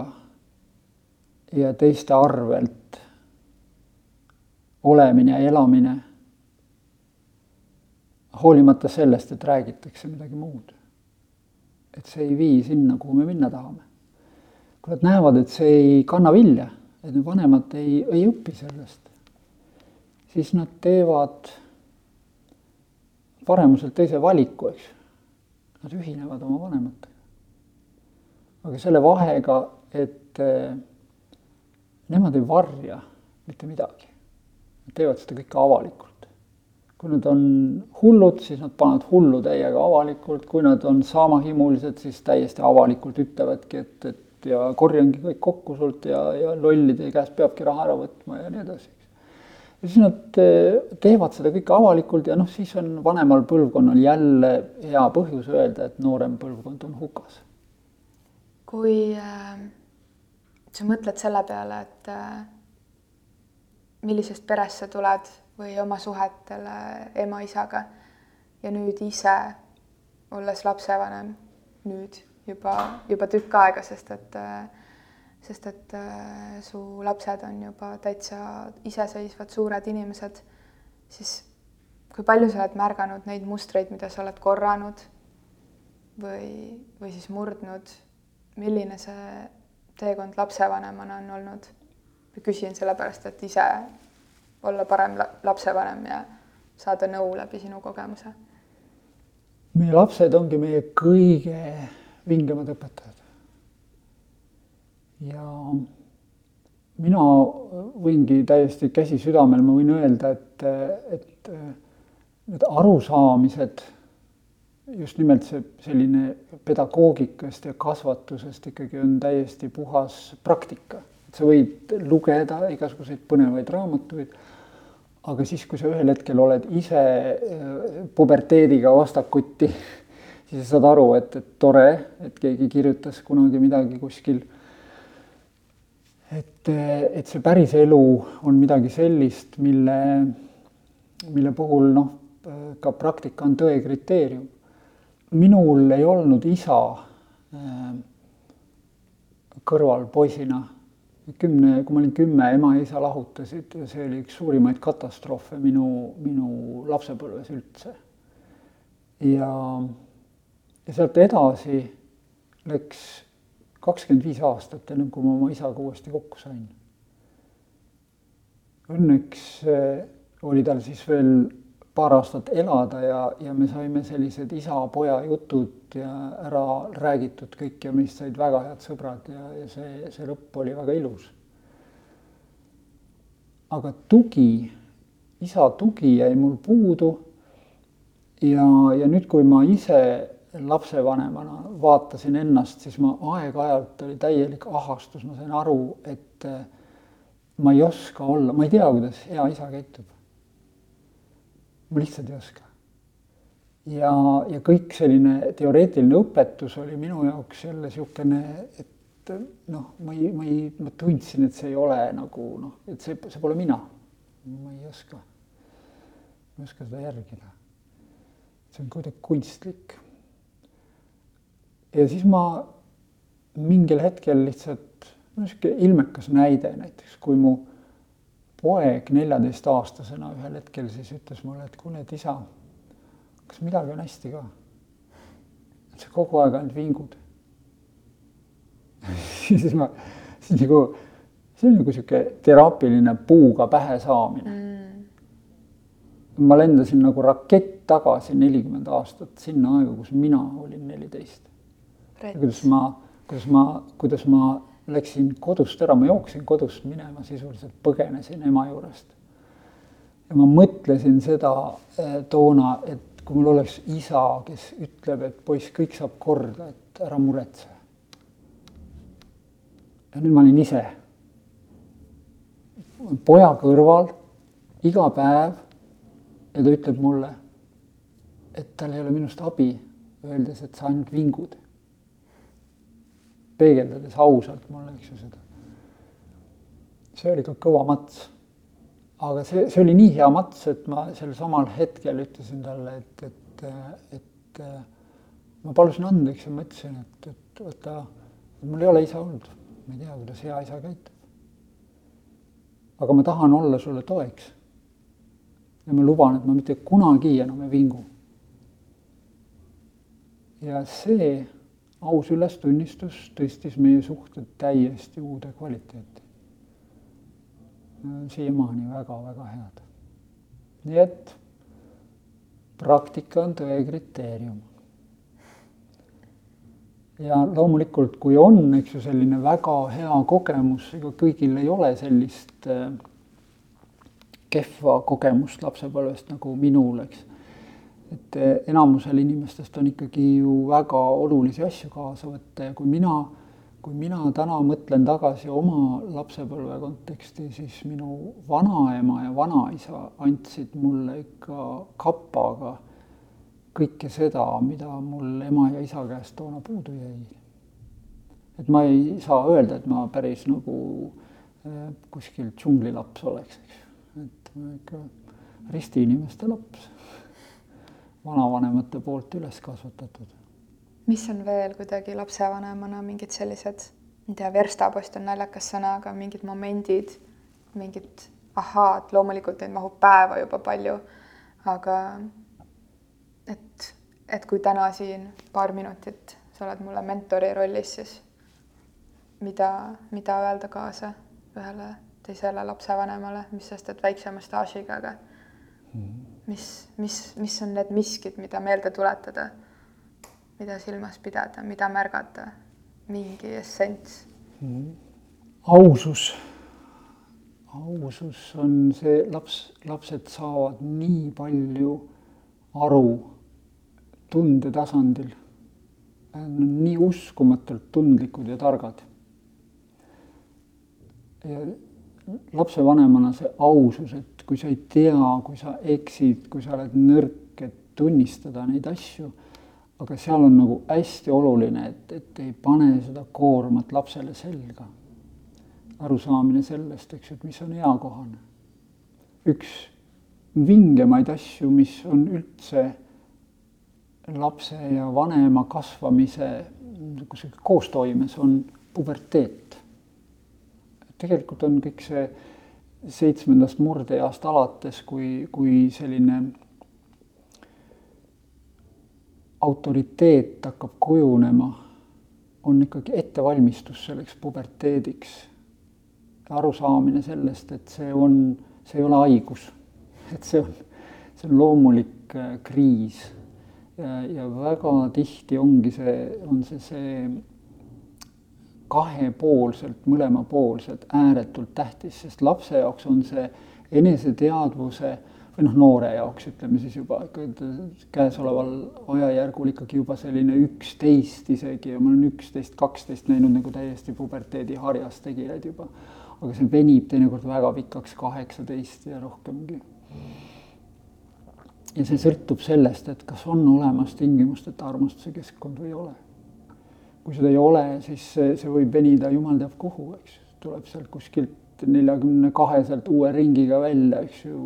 ja teiste arvelt olemine ja elamine hoolimata sellest, et räägitakse midagi muud. et see ei vii sinna, kuhu me minna tahame. Kui nad näevad, et see ei kanna vilja, et need vanemad ei, ei õpi sellest, siis nad teevad paremuselt teise valiku, eks. Nad ühinevad oma vanematega. aga selle vahega, et eh, nemad ei varja mitte midagi. Nad teevad seda kõike avalikult kui nad on hullud, siis nad panevad hullu täiega avalikult, kui nad on saamahimulised, siis täiesti avalikult ütlevadki, et, et ja korjangi kõik kokku sult ja, ja lollide käest peabki raha ära võtma ja nii edasi. ja siis nad eh, teevad seda kõike avalikult ja noh, siis on vanemal põlvkonnal jälle hea põhjus öelda, et noorem põlvkond on hukas. kui äh, sa mõtled selle peale, et äh, millisest perest sa tuled või oma suhetele ema-isaga. ja nüüd ise, olles lapsevanem, nüüd juba, juba tükk aega, sest et, sest et äh, su lapsed on juba täitsa iseseisvad suured inimesed, siis kui palju sa oled märganud neid mustreid, mida sa oled korranud või, või siis murdnud, milline see teekond lapsevanemana on olnud? küsin sellepärast, et ise olla parem lapsevanem ja saada nõu läbi sinu kogemuse? meie lapsed ongi meie kõige vingemad õpetajad. ja mina võingi täiesti käsi südamel, ma võin öelda, et, et need arusaamised, just nimelt see selline pedagoogikast ja kasvatusest ikkagi on täiesti puhas praktika. sa võid lugeda igasuguseid põnevaid raamatuid aga siis, kui sa ühel hetkel oled ise äh, puberteediga vastakuti, siis sa saad aru, et, et tore, et keegi kirjutas kunagi midagi kuskil. et, et see päris elu on midagi sellist, mille, mille puhul noh, ka praktika on tõe kriteerium. minul ei olnud isa äh, kõrval poisina kümne, kui ma olin kümme, ema ja isa lahutasid ja see oli üks suurimaid katastroofe minu, minu lapsepõlves üldse. ja, ja sealt edasi läks kakskümmend viis aastat, ennem kui ma oma isaga uuesti kokku sain. Õnneks eh, oli tal siis veel paar aastat elada ja, ja me saime sellised isa-poja jutud ja ära räägitud kõik ja meist said väga head sõbrad ja, ja see, see lõpp oli väga ilus. aga tugi, isa tugi jäi mul puudu. ja, ja nüüd, kui ma ise lapsevanemana vaatasin ennast, siis ma aeg-ajalt oli täielik ahastus, ma sain aru, et ma ei oska olla, ma ei tea, kuidas hea isa käitub ma lihtsalt ei oska. ja, ja kõik selline teoreetiline õpetus oli minu jaoks jälle niisugune, et noh, ma ei, ma ei, ma tundsin, et see ei ole nagu noh, et see, see pole mina. ma ei oska, ma ei oska seda järgida. see on kuidagi kunstlik. Ja siis ma mingil hetkel lihtsalt, no sihuke ilmekas näide näiteks, kui mu poeg neljateistaastasena ühel hetkel siis ütles mulle, et kuule, et isa, kas midagi on hästi ka? et sa kogu aeg ainult vingud siis ma, siis nagu, see on nagu sihuke teraapiline puuga pähe saamine mm. ma lendasin nagu rakett tagasi nelikümmend aastat sinna aega, kus mina olin neliteist. Kuidas ma, kuidas ma, kuidas ma läksin kodust ära, ma jooksin kodust minema, sisuliselt põgenesin ema juurest. ja ma mõtlesin seda eh, toona, et kui mul oleks isa, kes ütleb, et poiss, kõik saab korda, et ära muretse. ja nüüd ma olin ise poja kõrval iga päev ja ta ütleb mulle, et tal ei ole minust abi, öeldes, et sa ainult vingud. Peegeldades ausalt mulle, eks ju, seda. see oli ka kõva mats. aga see, see oli nii hea mats, et ma sel samal hetkel ütlesin talle, et, et, et ma palusin andeks ja ma ütlesin, et, et vaata, mul ei ole isa olnud, ma ei tea, kuidas hea isa käitub. aga ma tahan olla sulle toeks. ja ma luban, et ma mitte kunagi enam ei vingu ja see aus ülestunnistus tõstis meie suhted täiesti uude kvaliteeti. siiamaani väga-väga head. nii et praktika on tõe kriteerium. ja loomulikult, kui on, eks ju, selline väga hea kogemus, ega kõigil ei ole sellist äh, kehva kogemust lapsepõlvest nagu minul, eks et eh, enamusel inimestest on ikkagi ju väga olulisi asju kaasa võtta ja kui mina, kui mina täna mõtlen tagasi oma lapsepõlve konteksti, siis minu vanaema ja vanaisa andsid mulle ikka kapaga kõike seda, mida mul ema ja isa käest toona puudu jäi. et ma ei saa öelda, et ma päris nagu eh, kuskil džunglilaps oleks, eks ju, et ma ikka ristiinimeste laps vanavanemate poolt üles kasvatatud. mis on veel kuidagi lapsevanemana mingid sellised, ma ei tea, verstapost on naljakas sõna, aga mingid momendid, mingid ahaad, loomulikult neid mahub päeva juba palju, aga et, et kui täna siin paar minutit sa oled mulle mentori rollis, siis mida, mida öelda kaasa ühele teisele lapsevanemale, mis sest, et väiksema staažiga, aga mm -hmm mis, mis, mis on need miskid, mida meelde tuletada, mida silmas pidada, mida märgata, mingi essents mm.? ausus, ausus on see, laps, lapsed saavad nii palju aru tunde tasandil. Nad on nii uskumatult tundlikud ja targad. ja lapsevanemana see ausus, et kui sa ei tea, kui sa eksid, kui sa oled nõrk, et tunnistada neid asju. aga seal on nagu hästi oluline, et, et ei pane seda koormat lapsele selga. arusaamine sellest, eks ju, et mis on eakohane. üks vingemaid asju, mis on üldse lapse ja vanema kasvamise niisuguse koostoimes, on puberteet. tegelikult on kõik see seitsmendast murdeeast alates, kui, kui selline autoriteet hakkab kujunema, on ikkagi ettevalmistus selleks puberteediks. arusaamine sellest, et see on, see ei ole haigus, et see on, see on loomulik äh, kriis. ja, väga tihti ongi see, on see, see kahepoolselt, mõlemapoolselt ääretult tähtis, sest lapse jaoks on see eneseteadvuse või noh, noore jaoks ütleme siis juba käesoleval ajajärgul ikkagi juba selline üksteist isegi ja ma olen üksteist, kaksteist näinud nagu täiesti puberteedi harjas tegijaid juba. aga see venib teinekord väga pikaks, kaheksateist ja rohkemgi. ja see sõltub sellest, et kas on olemas tingimusteta armastuse keskkond või ei ole kui seda ei ole, siis see, see võib venida jumal teab kuhu, eks, tuleb sealt kuskilt neljakümne kaheselt uue ringiga välja, eks ju,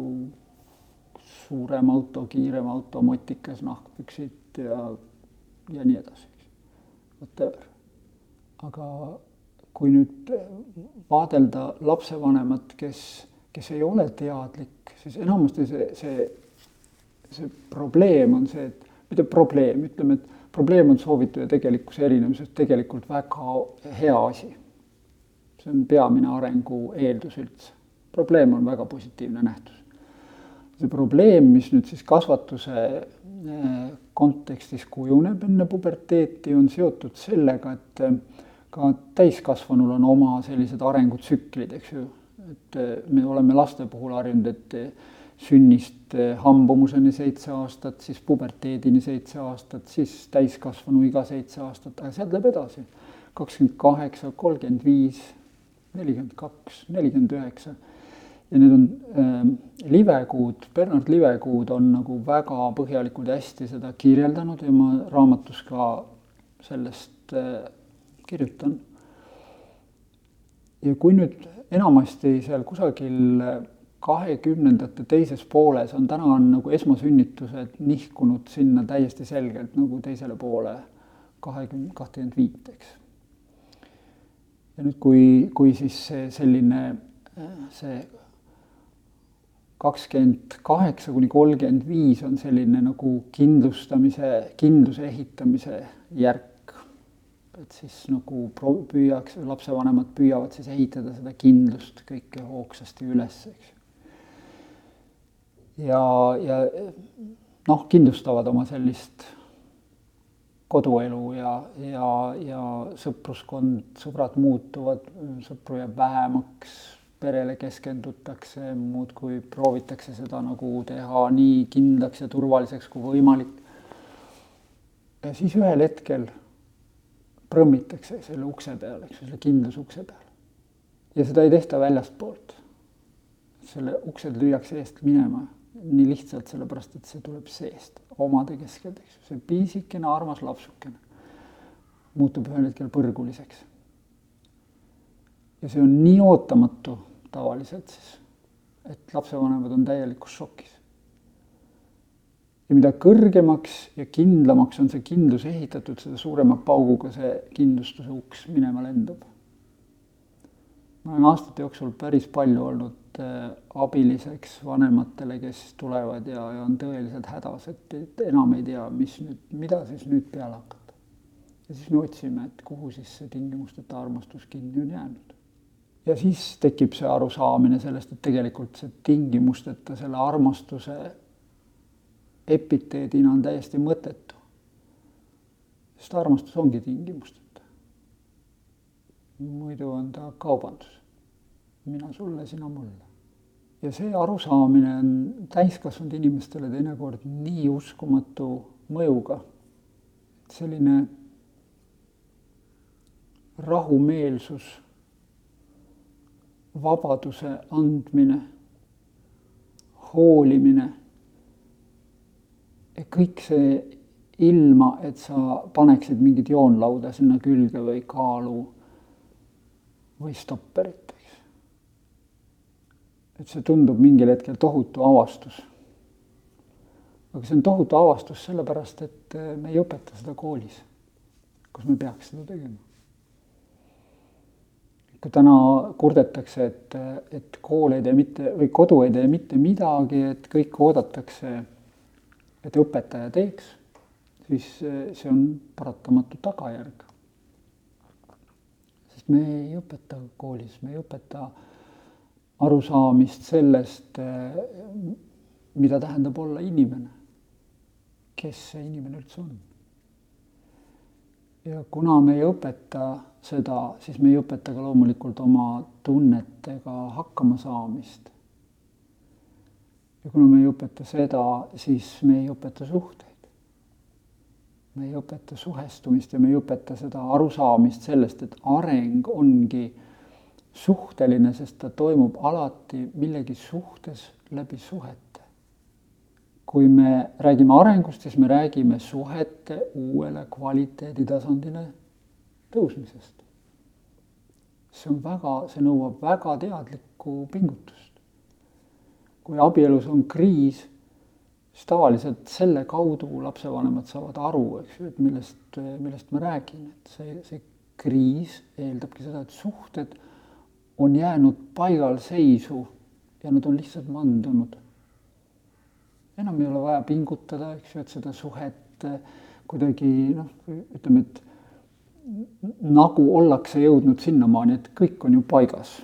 suurem auto, kiirem auto, motikas, nahkpüksid ja, ja nii edasi, eks, whatever. aga kui nüüd vaadelda lapsevanemat, kes, kes ei ole teadlik, siis enamasti see, see, see probleem on see, et mitte probleem, ütleme, et probleem on soovitu ja tegelikkuse erinevus, tegelikult väga hea asi. see on peamine arengu eeldus üldse. probleem on väga positiivne nähtus. see probleem, mis nüüd siis kasvatuse eh, kontekstis kujuneb enne puberteeti, on seotud sellega, et eh, ka täiskasvanul on oma sellised arengutsüklid, eks ju. et eh, me oleme laste puhul harjunud, et sünnist eh, hambumuseni seitse aastat, siis puberteedini seitse aastat, siis täiskasvanuiga seitse aastat, aga sealt läheb edasi. kakskümmend kaheksa, kolmkümmend viis, nelikümmend kaks, nelikümmend üheksa. ja need on äh, livekuud, Bernard Livekuud on nagu väga põhjalikult ja hästi seda kirjeldanud ja ma raamatus ka sellest äh, kirjutan. ja kui nüüd enamasti seal kusagil kahekümnendate teises pooles on täna on nagu esmasünnitused nihkunud sinna täiesti selgelt nagu teisele poole kahekümne, kahtekümmend viit, eks. ja nüüd, kui, kui siis see selline, see kakskümmend kaheksa kuni kolmkümmend viis on selline nagu kindlustamise, kindluse ehitamise järk et siis nagu pro-, püüaks, lapsevanemad püüavad siis ehitada seda kindlust kõike hoogsasti üles, eks. Ja, ja noh, kindlustavad oma sellist koduelu ja, ja, ja sõpruskond, sõbrad muutuvad, sõpru jääb vähemaks, perele keskendutakse, muudkui proovitakse seda nagu teha nii kindlaks ja turvaliseks kui võimalik. ja siis ühel hetkel prõmmitakse selle ukse peal, eks ju, selle kindlusukse peal. ja seda ei tehta väljastpoolt. selle uksed lüüakse eest minema nii lihtsalt sellepärast, et see tuleb seest, omade keskelt, eks ju, see piisikene armas lapsukene muutub ühel hetkel põrguliseks. ja see on nii ootamatu tavaliselt siis, et lapsevanemad on täielikus šokis ja mida kõrgemaks ja kindlamaks on see kindlus ehitatud, seda suurema pauguga see kindlustuse uks minema lendab. Ma olen aastate jooksul päris palju olnud äh, abiliseks vanematele, kes tulevad ja, ja on tõeliselt hädas, et, et enam ei tea, mis nüüd, mida siis nüüd peale hakata. ja siis me otsime, et kuhu siis see tingimusteta armastus kinni on jäänud. ja siis tekib see arusaamine sellest, et tegelikult see tingimusteta selle armastuse epiteedina on täiesti mõttetu. sest armastus ongi tingimusteta. Muidu on ta kaubandus. mina sulle, sina mulle. ja see arusaamine on täiskasvanud inimestele teinekord nii uskumatu mõjuga. selline rahumeelsus, vabaduse andmine, hoolimine kõik see ilma, et sa paneksid mingit joonlauda sinna külge või kaalu või stopperit, eks. et see tundub mingil hetkel tohutu avastus. aga see on tohutu avastus sellepärast, et eh, me ei õpeta seda koolis, kus me peaks seda tegema. kui täna kurdetakse, et, et kool ei tee mitte või kodu ei tee mitte midagi, et kõik oodatakse et õpetaja teeks, siis see on paratamatu tagajärg. Sest me ei õpeta koolis, me ei õpeta arusaamist sellest, mida tähendab olla inimene. kes see inimene üldse on? ja kuna me ei õpeta seda, siis me ei õpeta ka loomulikult oma tunnetega hakkama saamist ja kuna me ei õpeta seda, siis me ei õpeta suhteid. Me ei õpeta suhestumist ja me ei õpeta seda arusaamist sellest, et areng ongi suhteline, sest ta toimub alati millegi suhtes läbi suhete. kui me räägime arengust, siis me räägime suhete uuele kvaliteeditasandile tõusmisest. see on väga, see nõuab väga teadlikku pingutust kui abielus on kriis, siis tavaliselt selle kaudu lapsevanemad saavad aru, eks ju, et millest, millest ma räägin, et see, see kriis eeldabki seda, et suhted on jäänud paigalseisu ja nad on lihtsalt mandunud. enam ei ole vaja pingutada, eks ju, et seda suhet kuidagi noh, ütleme, et nagu ollakse jõudnud sinnamaani, et kõik on ju paigas.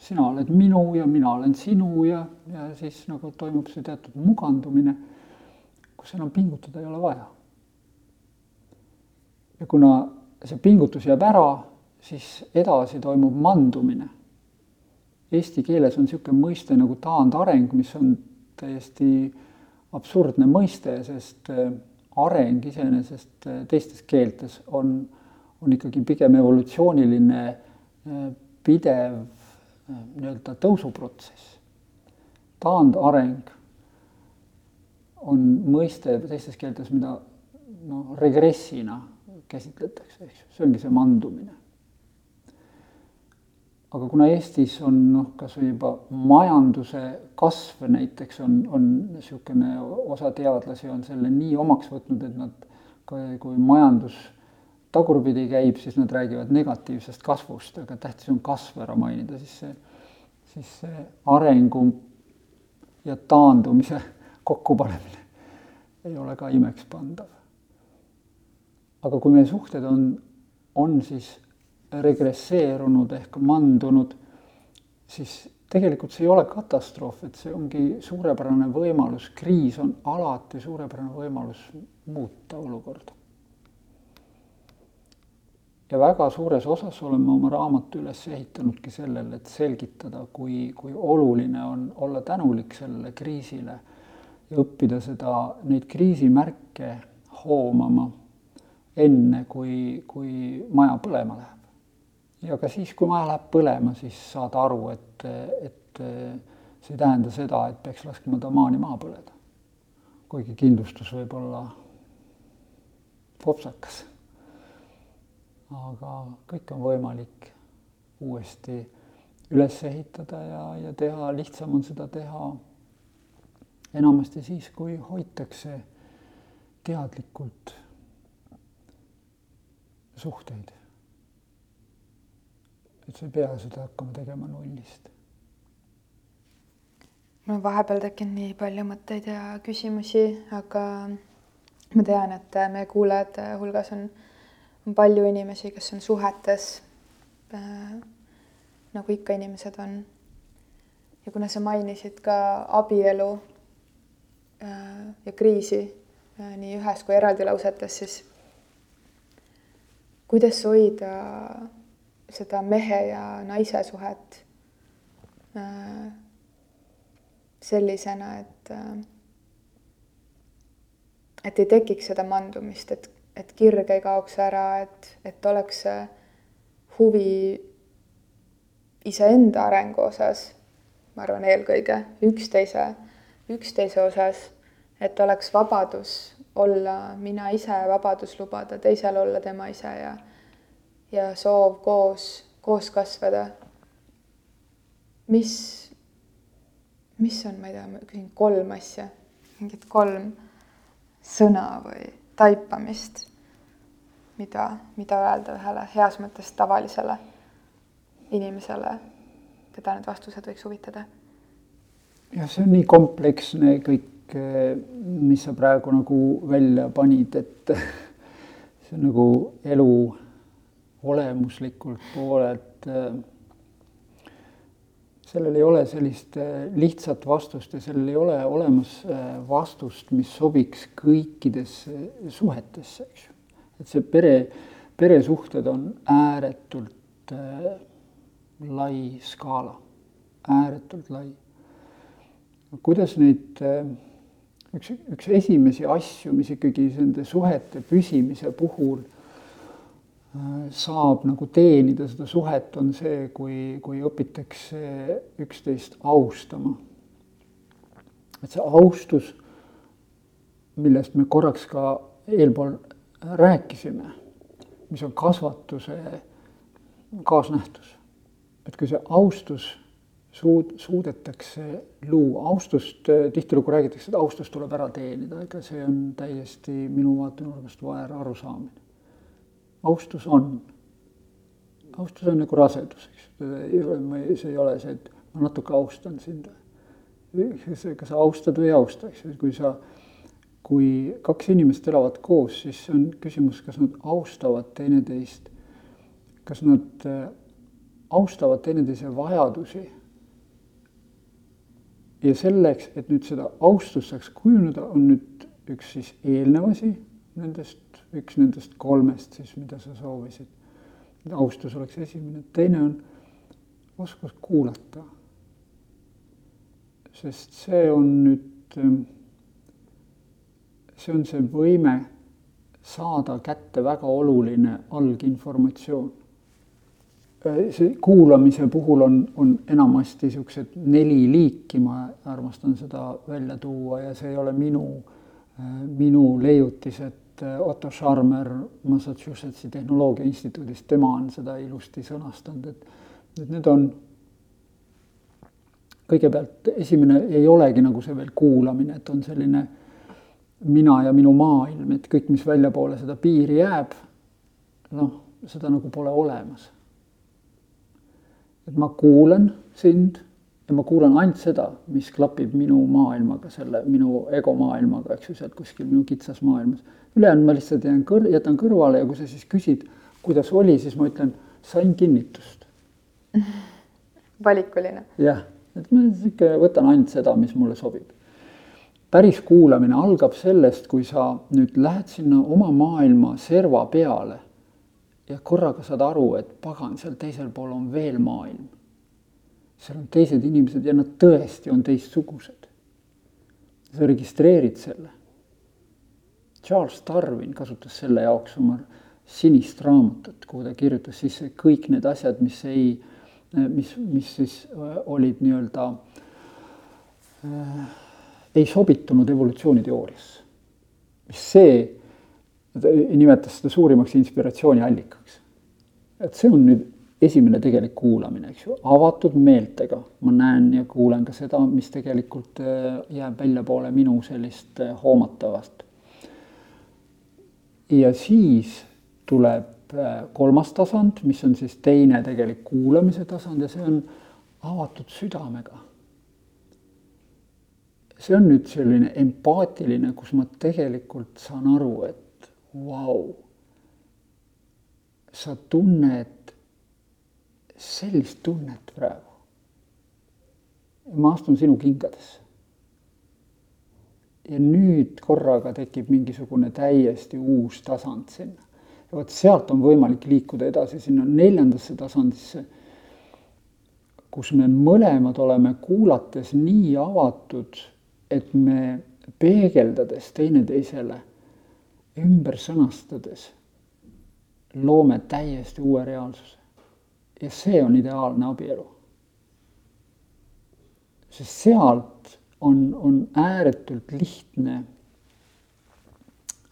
Sina oled minu ja mina olen sinu ja, ja siis nagu toimub see teatud mugandumine, kus enam pingutada ei ole vaja. ja kuna see pingutus jääb ära, siis edasi toimub mandumine. Eesti keeles on niisugune mõiste nagu taandareng, mis on täiesti absurdne mõiste, sest areng iseenesest teistes keeltes on on ikkagi pigem evolutsiooniline äh, pidev äh, nii-öelda tõusuprotsess. taandareng on mõiste teistes keeltes, mida noh, regressina käsitletakse, eks ju, see ongi see mandumine. aga kuna Eestis on noh, kas või juba majanduse kasv näiteks on, on niisugune, osa teadlasi on selle nii omaks võtnud, et nad kui majandus tagurpidi käib, siis nad räägivad negatiivsest kasvust, aga tähtis on kasv ära mainida, siis see, siis see arengu ja taandumise kokkupanemine ei ole ka imekspandav. aga kui meie suhted on, on siis regresseerunud ehk mandunud, siis tegelikult see ei ole katastroof, et see ongi suurepärane võimalus, kriis on alati suurepärane võimalus muuta olukorda ja väga suures osas olen ma oma raamatu üles ehitanudki sellele, et selgitada, kui, kui oluline on olla tänulik sellele kriisile ja õppida seda, neid kriisimärke hoomama enne, kui, kui maja põlema läheb. ja ka siis, kui maja läheb põlema, siis saada aru, et, et see ei tähenda seda, et peaks laskma ta maani maha põleda. kuigi kindlustus võib olla popsakas aga kõik on võimalik uuesti üles ehitada ja, ja teha, lihtsam on seda teha enamasti siis, kui hoitakse teadlikult suhteid. et sa ei pea seda hakkama tegema nullist. mul on vahepeal tekkinud nii palju mõtteid ja küsimusi, aga ma tean, et meie kuulajate hulgas on on palju inimesi, kes on suhetes äh,, nagu ikka inimesed on. ja kuna sa mainisid ka abielu äh, ja kriisi äh, nii ühes kui eraldi lausetes, siis kuidas hoida seda mehe ja naise suhet äh, sellisena, et äh, et ei tekiks seda mandumist, et et kirg ei kaoks ära, et, et oleks huvi iseenda arengu osas, ma arvan, eelkõige üksteise, üksteise osas, et oleks vabadus olla mina ise, vabadus lubada teisel olla tema ise ja ja soov koos, koos kasvada. mis, mis on, ma ei tea, ma küsin kolm asja, mingid kolm sõna või taipamist, mida, mida öelda ühele heas mõttes tavalisele inimesele, keda need vastused võiks huvitada? jah, see on nii kompleksne kõik, mis sa praegu nagu välja panid, et see on nagu elu olemuslikult poolelt sellel ei ole sellist äh, lihtsat vastust ja sellel ei ole olemas äh, vastust, mis sobiks kõikidesse suhetesse, eks ju. Et see pere, peresuhted on ääretult äh, lai skaala, ääretult lai. kuidas neid äh,, üks, üks esimesi asju, mis ikkagi nende suhete püsimise puhul saab nagu teenida seda suhet, on see, kui, kui õpitakse üksteist austama. et see austus, millest me korraks ka eelpool rääkisime, mis on kasvatuse kaasnähtus. et kui see austus suud-, suudetakse luua, austust, tihtilugu räägitakse, et austus tuleb ära teenida, ega see on täiesti minu vaatenurgast väär arusaamine austus on austus on nagu rasedus, eks, see ei ole see, et ma natuke austan sind. kas sa austad või ei austa, eks ju, kui sa, kui kaks inimest elavad koos, siis on küsimus, kas nad austavad teineteist, kas nad äh, austavad teineteise vajadusi. ja selleks, et nüüd seda austust saaks kujuneda, on nüüd üks siis eelnev asi nendest, üks nendest kolmest siis, mida sa soovisid. austus oleks esimene, teine on oskus kuulata. sest see on nüüd, see on see võime saada kätte väga oluline alginformatsioon. see kuulamise puhul on, on enamasti niisugused neli liiki, ma armastan seda välja tuua ja see ei ole minu, minu leiutis, et Otto Scharmer Massachusettsi Tehnoloogia Instituudist, tema on seda ilusti sõnastanud, et et need on kõigepealt esimene ei olegi nagu see veel kuulamine, et on selline mina ja minu maailm, et kõik, mis väljapoole seda piiri jääb, noh, seda nagu pole olemas. et ma kuulan sind ja ma kuulan ainult seda, mis klapib minu maailmaga, selle minu egomaailmaga, eks ju, sealt kuskil minu kitsas maailmas. ülejäänud ma lihtsalt jään kõr-, jätan kõrvale ja kui sa siis küsid, kuidas oli, siis ma ütlen, sain kinnitust valikuline. jah, et ma ikka võtan ainult seda, mis mulle sobib. Päris kuulamine algab sellest, kui sa nüüd lähed sinna oma maailma serva peale ja korraga saad aru, et pagan, seal teisel pool on veel maailm. seal on teised inimesed ja nad tõesti on teistsugused. sa registreerid selle. Charles Darwin kasutas selle jaoks oma sinist raamatut, kuhu ta kirjutas sisse kõik need asjad, mis ei mis, mis siis äh, olid nii-öelda äh,, ei sobitunud evolutsiooniteooriasse. see, ta nimetas seda suurimaks inspiratsiooniallikaks. et see on nüüd esimene tegelik kuulamine, eks ju, avatud meeltega ma näen ja kuulen ka seda, mis tegelikult äh, jääb väljapoole minu sellist äh, hoomatavast. ja siis tuleb Äh, kolmas tasand, mis on siis teine tegelik kuulamise tasand ja see on avatud südamega. See on nüüd selline empaatiline, kus ma tegelikult saan aru, et vau sa tunned sellist tunnet praegu. ma astun sinu kingadesse. ja nüüd korraga tekib mingisugune täiesti uus tasand sinna ja vot sealt on võimalik liikuda edasi sinna neljandasse tasandisse, kus me mõlemad oleme kuulates nii avatud, et me peegeldades teineteisele, ümber sõnastades, loome täiesti uue reaalsuse. ja see on ideaalne abielu. sest sealt on, on ääretult lihtne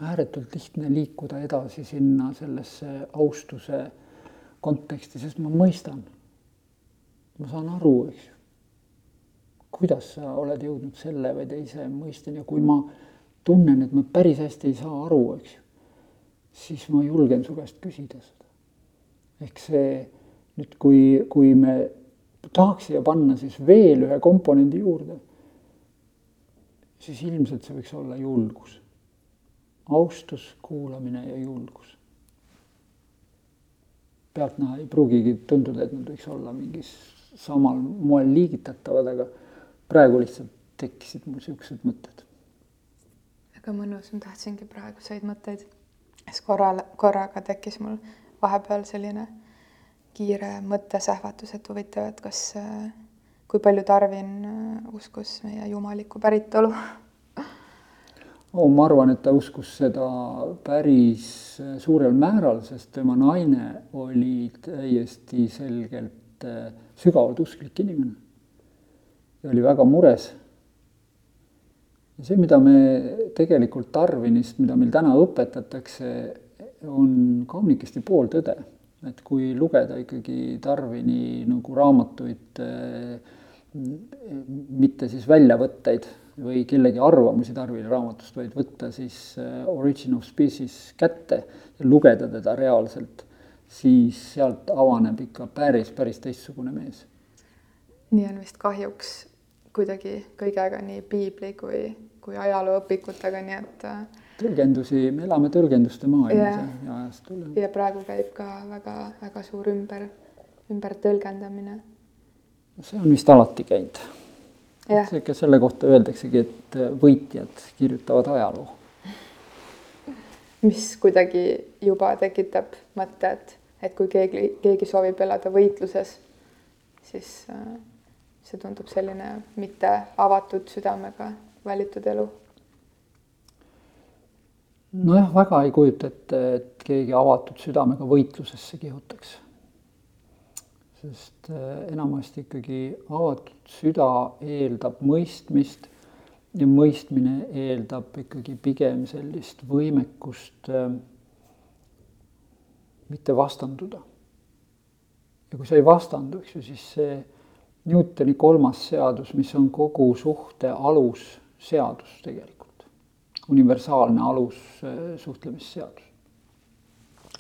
ääretult lihtne liikuda edasi sinna sellesse austuse konteksti, sest ma mõistan. ma saan aru, eks ju, kuidas sa oled jõudnud selle või teise mõisteni ja kui ma tunnen, et ma päris hästi ei saa aru, eks ju, siis ma julgen su käest küsida seda. ehk see nüüd, kui, kui me tahaks siia panna siis veel ühe komponendi juurde, siis ilmselt see võiks olla julgus austus, kuulamine ja julgus. pealtnäha ei pruugigi tunduda, et nad võiks olla mingis samal moel liigitatavad, aga praegu lihtsalt tekkisid mul niisugused mõtted. väga mõnus, ma tahtsingi praeguseid mõtteid, siis korral, korraga tekkis mul vahepeal selline kiire mõttesähvatus, et huvitav, et kas, kui palju Tarvin uskus meie jumalikku päritolu oh,. ma arvan, et ta uskus seda päris suurel määral, sest tema naine oli täiesti selgelt äh, sügavalt usklik inimene. Ja oli väga mures. see, mida me tegelikult Tarvinist, mida meil täna õpetatakse, on kaunikesti pooltõde. et kui lugeda ikkagi Tarvini nagu raamatuid, äh, mitte siis väljavõtteid või kellegi arvamusi Tarvili raamatust, vaid võtta siis äh, Origin of Species kätte ja lugeda teda reaalselt, siis sealt avaneb ikka päris, päris teistsugune mees. Nii on vist kahjuks kuidagi kõigega nii piibli kui, kui ajalooõpikutega, nii et. Äh, tõlgendusi, me elame tõlgenduste maailmas ja ajastul. ja praegu käib ka väga-väga suur ümber, ümbertõlgendamine. see on vist alati käinud. sihuke selle kohta öeldaksegi, et võitjad kirjutavad ajaloo mis kuidagi juba tekitab mõtte, et, et kui keegi, keegi soovib elada võitluses, siis äh, see tundub selline mitte avatud südamega valitud elu. nojah, väga ei kujuta ette, et keegi avatud südamega võitlusesse kihutaks. sest äh, enamasti ikkagi avatud süda eeldab mõistmist ja mõistmine eeldab ikkagi pigem sellist võimekust äh, mitte vastanduda. ja kui sa ei vastandu, eks ju, siis see Newtoni kolmas seadus, mis on kogu suhte alusseadus tegelikult, universaalne alus äh,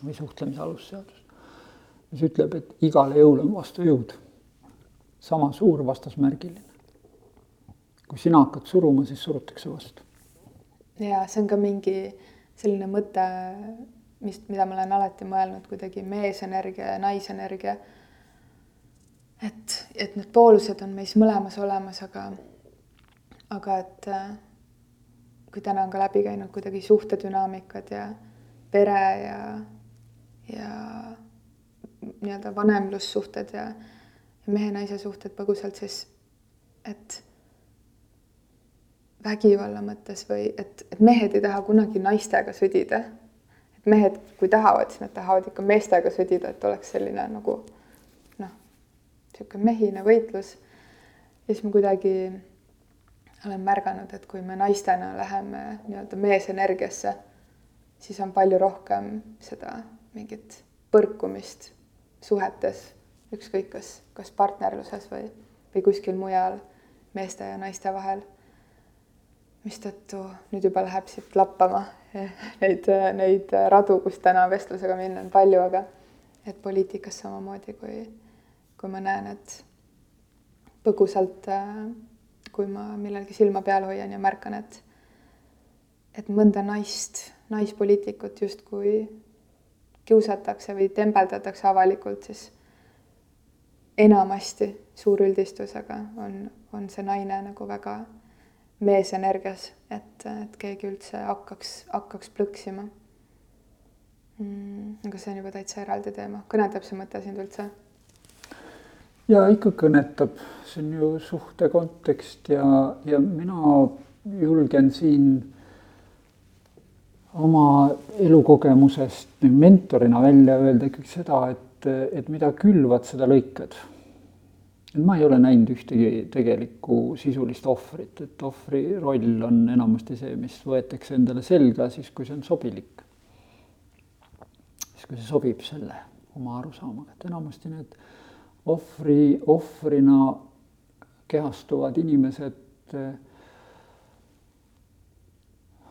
või suhtlemise alusseadus, mis ütleb, et igale jõule on vastujõud, sama suur vastasmärgiline. Kui sina hakkad suruma, siis surutakse vastu. ja see on ka mingi selline mõte, mis, mida ma olen alati mõelnud kuidagi meesenergia ja naisenergia. Et, et need poolused on meis mõlemas olemas, aga, aga et kui täna on ka läbi käinud kuidagi suhtedünaamikad ja pere ja, ja nii-öelda vanemlussuhted ja, ja mehe-naise suhted põgusalt, siis et vägivalla mõttes või et, et mehed ei taha kunagi naistega sõdida. et mehed, kui tahavad, siis nad tahavad ikka meestega sõdida, et oleks selline nagu noh, niisugune mehine võitlus. ja siis ma kuidagi olen märganud, et kui me naistena läheme nii-öelda meesenergiasse, siis on palju rohkem seda mingit põrkumist suhetes, ükskõik kas, kas partnerluses või, või kuskil mujal meeste ja naiste vahel mistõttu nüüd juba läheb siit lappama neid, neid radu, kus täna vestlusega minna on palju, aga et poliitikas samamoodi, kui, kui ma näen, et põgusalt, kui ma millalgi silma peal hoian ja märkan, et, et mõnda naist, naispoliitikut justkui kiusatakse või tembeldatakse avalikult, siis enamasti suur üldistus, aga on, on see naine nagu väga meesenergias, et, et keegi üldse hakkaks, hakkaks plõksima mm,. aga see on juba täitsa eraldi teema, kõnetab see mõte sind üldse? Ja ikka kõnetab, see on ju suhte kontekst ja, ja mina julgen siin oma elukogemusest mentorina välja öelda ikkagi seda, et, et mida külvad, seda lõikad. Ma ei ole näinud ühtegi tegelikku sisulist ohvrit, et ohvri roll on enamasti see, mis võetakse endale selga siis, kui see on sobilik. siis, kui see sobib selle oma arusaamaga, et enamasti need ohvri, ohvrina kehastuvad inimesed eh,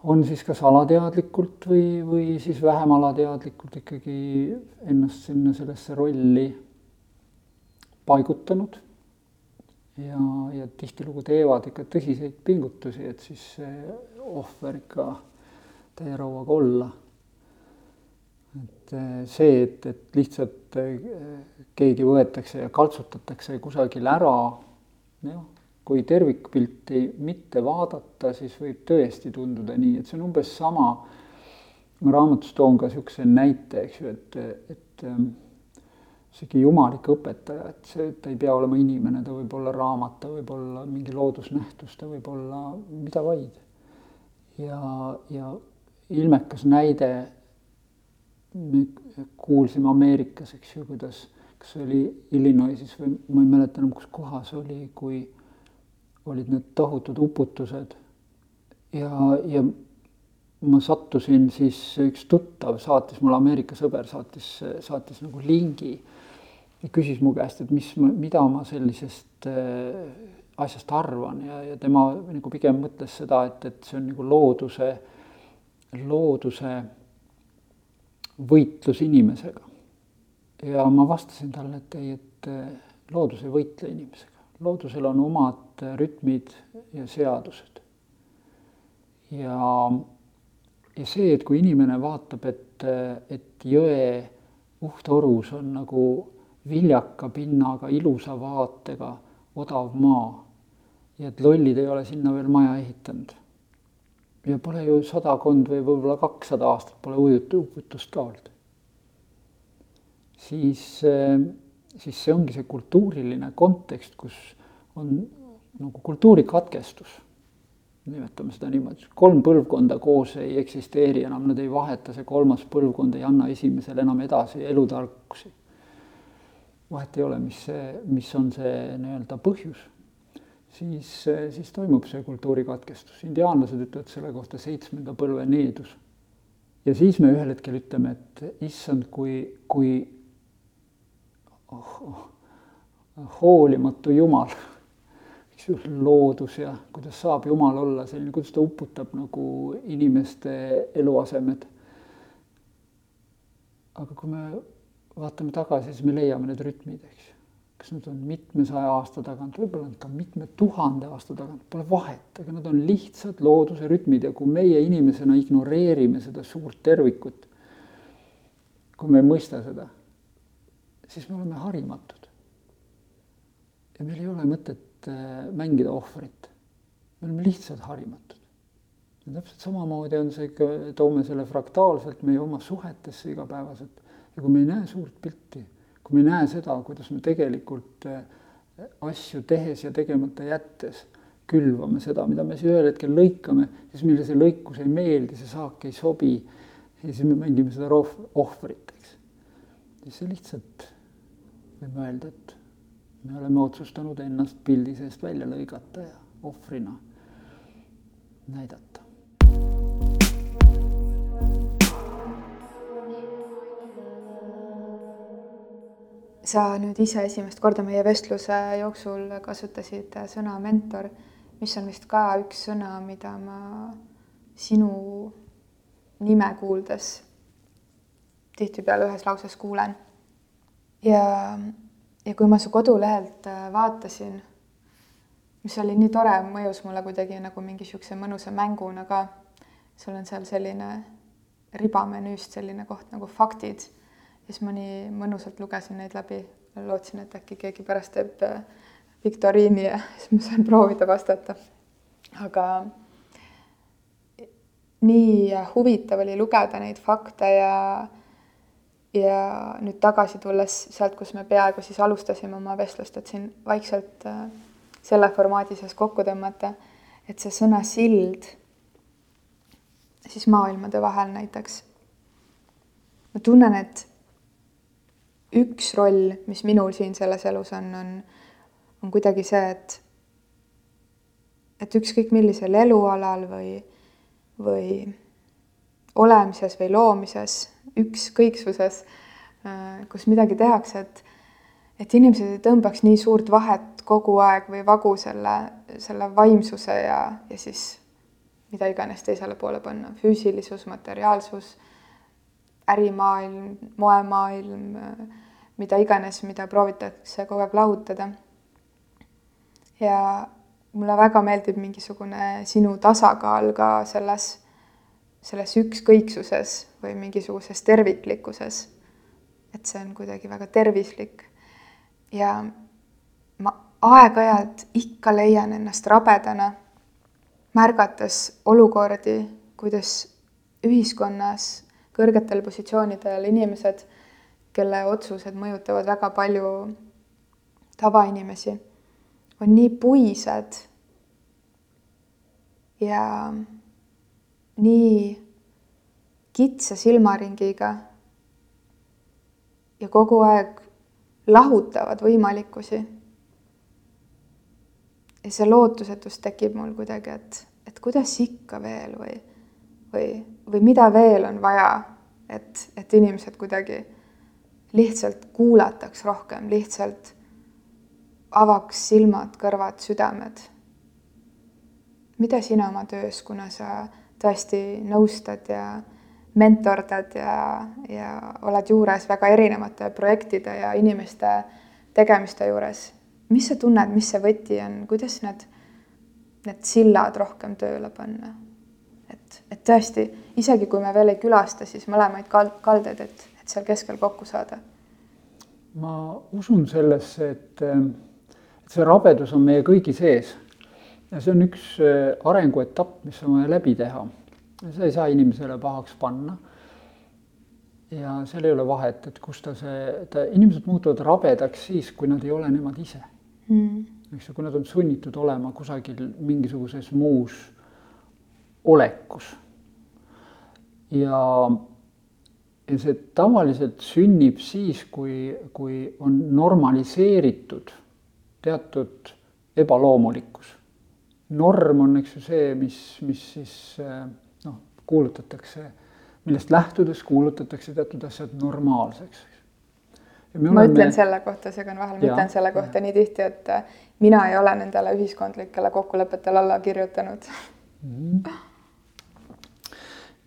on siis kas alateadlikult või, või siis vähem alateadlikult ikkagi ennast sinna sellesse rolli paigutanud ja, ja tihtilugu teevad ikka tõsiseid pingutusi, et siis see ohver ikka täie rauaga olla. Et eh, see, et, et lihtsalt eh, keegi võetakse ja kaltsutatakse kusagil ära, jah, kui tervikpilti mitte vaadata, siis võib tõesti tunduda nii, et see on umbes sama, ma raamatus toon ka niisuguse näite, eks ju, et, et isegi jumalik õpetaja, et see, ta ei pea olema inimene, ta võib olla raamat, ta võib olla mingi loodusnähtus, ta võib olla mida vaid. ja, ja ilmekas näide, me kuulsime Ameerikas, eks ju, kuidas, kas see oli Illinoisis või ma ei mäleta enam, kus kohas oli, kui olid need tohutud uputused. Ja, ja ma sattusin siis, üks tuttav saatis mulle, Ameerika sõber saatis, saatis nagu lingi ja küsis mu käest, et mis, mida ma sellisest äh, asjast arvan ja, ja tema nagu pigem mõtles seda, et, et see on nagu looduse, looduse võitlus inimesega. ja ma vastasin talle, et ei, et eh, loodus ei võitle inimesega. loodusel on omad rütmid ja seadused. ja, ja see, et kui inimene vaatab, et, et jõe uhtorus on nagu viljaka pinnaga, ilusa vaatega odav maa ja et lollid ei ole sinna veel maja ehitanud. Ja pole ju sadakond või võib-olla kakssada aastat pole ujutu, uputust ka olnud. siis, siis see ongi see kultuuriline kontekst, kus on nagu kultuurikatkestus nimetame seda niimoodi, kolm põlvkonda koos ei eksisteeri enam, nad ei vaheta, see kolmas põlvkond ei anna esimesele enam edasi elutarkusi. vahet ei ole, mis see, mis on see nii-öelda põhjus siis, siis toimub see kultuurikatkestus. indiaanlased ütlevad selle kohta seitsmenda põlve needus. ja siis me ühel hetkel ütleme, et issand, kui, kui oh, oh, hoolimatu Jumal, eks ju, loodus ja kuidas saab Jumal olla selline, kuidas ta uputab nagu inimeste eluasemed. aga kui me vaatame tagasi, siis me leiame need rütmid, eks ju kas nad on mitmesaja aasta tagant, võib-olla ka mitme tuhande aasta tagant, pole vahet, aga nad on lihtsad looduse rütmid ja kui meie inimesena ignoreerime seda suurt tervikut, kui me ei mõista seda, siis me oleme harimatud. ja meil ei ole mõtet äh, mängida ohvrit. me oleme lihtsalt harimatud. ja täpselt samamoodi on see, toome selle fraktaalselt meie oma suhetesse igapäevaselt ja kui me ei näe suurt pilti kui me ei näe seda, kuidas me tegelikult eh, asju tehes ja tegemata jättes külvame seda, mida me siis ühel hetkel lõikame, siis meile see lõikus ei meeldi, see saak ei sobi. ja siis me mängime seda roh-, ohvrit, eks. siis see lihtsalt, võime öelda, et me oleme otsustanud ennast pildi seest välja lõigata ja ohvrina näidata. Sa nüüd ise esimest korda meie vestluse jooksul kasutasid sõna mentor, mis on vist ka üks sõna, mida ma sinu nime kuuldes tihtipeale ühes lauses kuulen. ja, ja kui ma su kodulehelt äh, vaatasin, mis oli nii tore, mõjus mulle kuidagi nagu mingi niisuguse mõnusa mänguna ka. sul on seal selline ribamenüüst selline koht nagu faktid siis ma nii mõnusalt lugesin neid läbi, lootsin, et äkki keegi pärast teeb äh, viktoriini ja siis ma saan proovida vastata. aga nii huvitav oli lugeda neid fakte ja ja nüüd tagasi tulles sealt, kus me peaaegu siis alustasime oma vestlust, et siin vaikselt äh, selle formaadi sees kokku tõmmata, et see sõna sild siis maailmade vahel näiteks. ma tunnen, et üks roll, mis minul siin selles elus on, on, on kuidagi see, et et ükskõik millisel elualal või, või olemises või loomises, ükskõiksuses, äh, kus midagi tehakse, et et inimesed ei tõmbaks nii suurt vahet kogu aeg või vagu selle, selle vaimsuse ja, ja siis mida iganes teisele poole panna, füüsilisus, materiaalsus ärimaailm, moemaailm, mida iganes, mida proovitakse kogu aeg lahutada. ja mulle väga meeldib mingisugune sinu tasakaal ka selles, selles ükskõiksuses või mingisuguses terviklikkuses. et see on kuidagi väga tervislik. ja ma aeg-ajalt ikka leian ennast rabedana, märgates olukordi, kuidas ühiskonnas kõrgetel positsioonidel inimesed, kelle otsused mõjutavad väga palju tavainimesi, on nii puised ja nii kitsa silmaringiga ja kogu aeg lahutavad võimalikkusi. ja see lootusetus tekib mul kuidagi, et, et kuidas ikka veel või, või või mida veel on vaja, et, et inimesed kuidagi lihtsalt kuulataks rohkem, lihtsalt avaks silmad, kõrvad, südamed. mida sina oma töös, kuna sa tõesti nõustad ja mentordad ja, ja oled juures väga erinevate projektide ja inimeste tegemiste juures. mis sa tunned, mis see võti on, kuidas need, need sillad rohkem tööle panna? Et, et tõesti, isegi kui me veel ei külasta, siis mõlemaid kald-, kaldeid, et, et seal keskel kokku saada. ma usun sellesse, et, et see rabedus on meie kõigi sees ja see on üks äh, arenguetapp, mis on vaja läbi teha. seda ei saa inimesele pahaks panna. ja seal ei ole vahet, et kus ta see, ta, inimesed muutuvad rabedaks siis, kui nad ei ole nemad ise mm.. eks ju, kui nad on sunnitud olema kusagil mingisuguses muus olekus. ja, ja see tavaliselt sünnib siis, kui, kui on normaliseeritud teatud ebaloomulikkus norm on, eks ju, see, mis, mis siis noh, kuulutatakse, millest lähtudes kuulutatakse teatud asjad normaalseks. ma oleme... ütlen selle kohta, segan vahele, ma ütlen selle kohta ja. nii tihti, et mina ei ole nendele ühiskondlikele kokkulepetele alla kirjutanud mm. -hmm.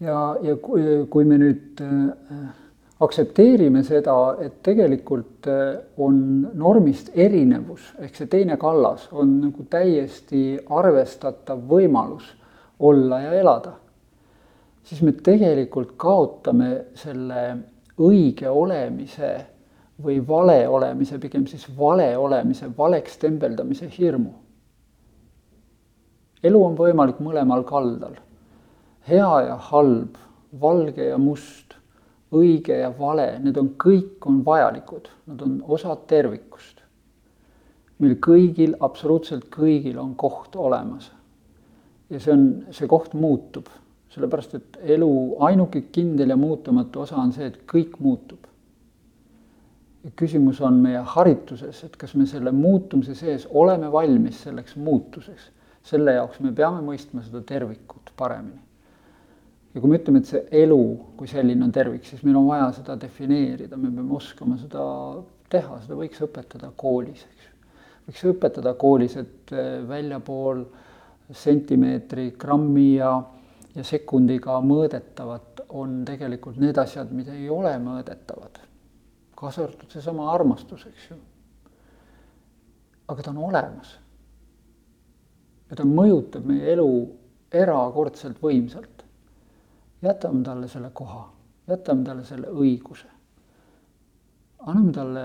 Ja, ja kui, kui me nüüd äh, aktsepteerime seda, et tegelikult äh, on normist erinevus, ehk see teine kallas on nagu täiesti arvestatav võimalus olla ja elada, siis me tegelikult kaotame selle õige olemise või vale olemise, pigem siis vale olemise, valeks tembeldamise hirmu. elu on võimalik mõlemal kaldal, hea ja halb, valge ja must õige ja vale, need on kõik on vajalikud, nad on osad tervikust. meil kõigil, absoluutselt kõigil on koht olemas. ja see on, see koht muutub, sellepärast et elu ainuke kindel ja muutumatu osa on see, et kõik muutub. küsimus on meie harituses, et kas me selle muutumise sees oleme valmis selleks muutuseks. selle jaoks me peame mõistma seda tervikut paremini ja kui me ütleme, et see elu kui selline on tervik, siis meil on vaja seda defineerida, me peame oskama seda teha, seda võiks õpetada koolis, eks võiks õpetada koolis, et eh, väljapool sentimeetri, grammi ja, ja sekundiga mõõdetavat on tegelikult need asjad, mida ei ole mõõdetavad. kaasa arvatud seesama armastus, eks ju. aga ta on olemas. ja ta mõjutab meie elu erakordselt võimsalt jätame talle selle koha, jätame talle selle õiguse. anname talle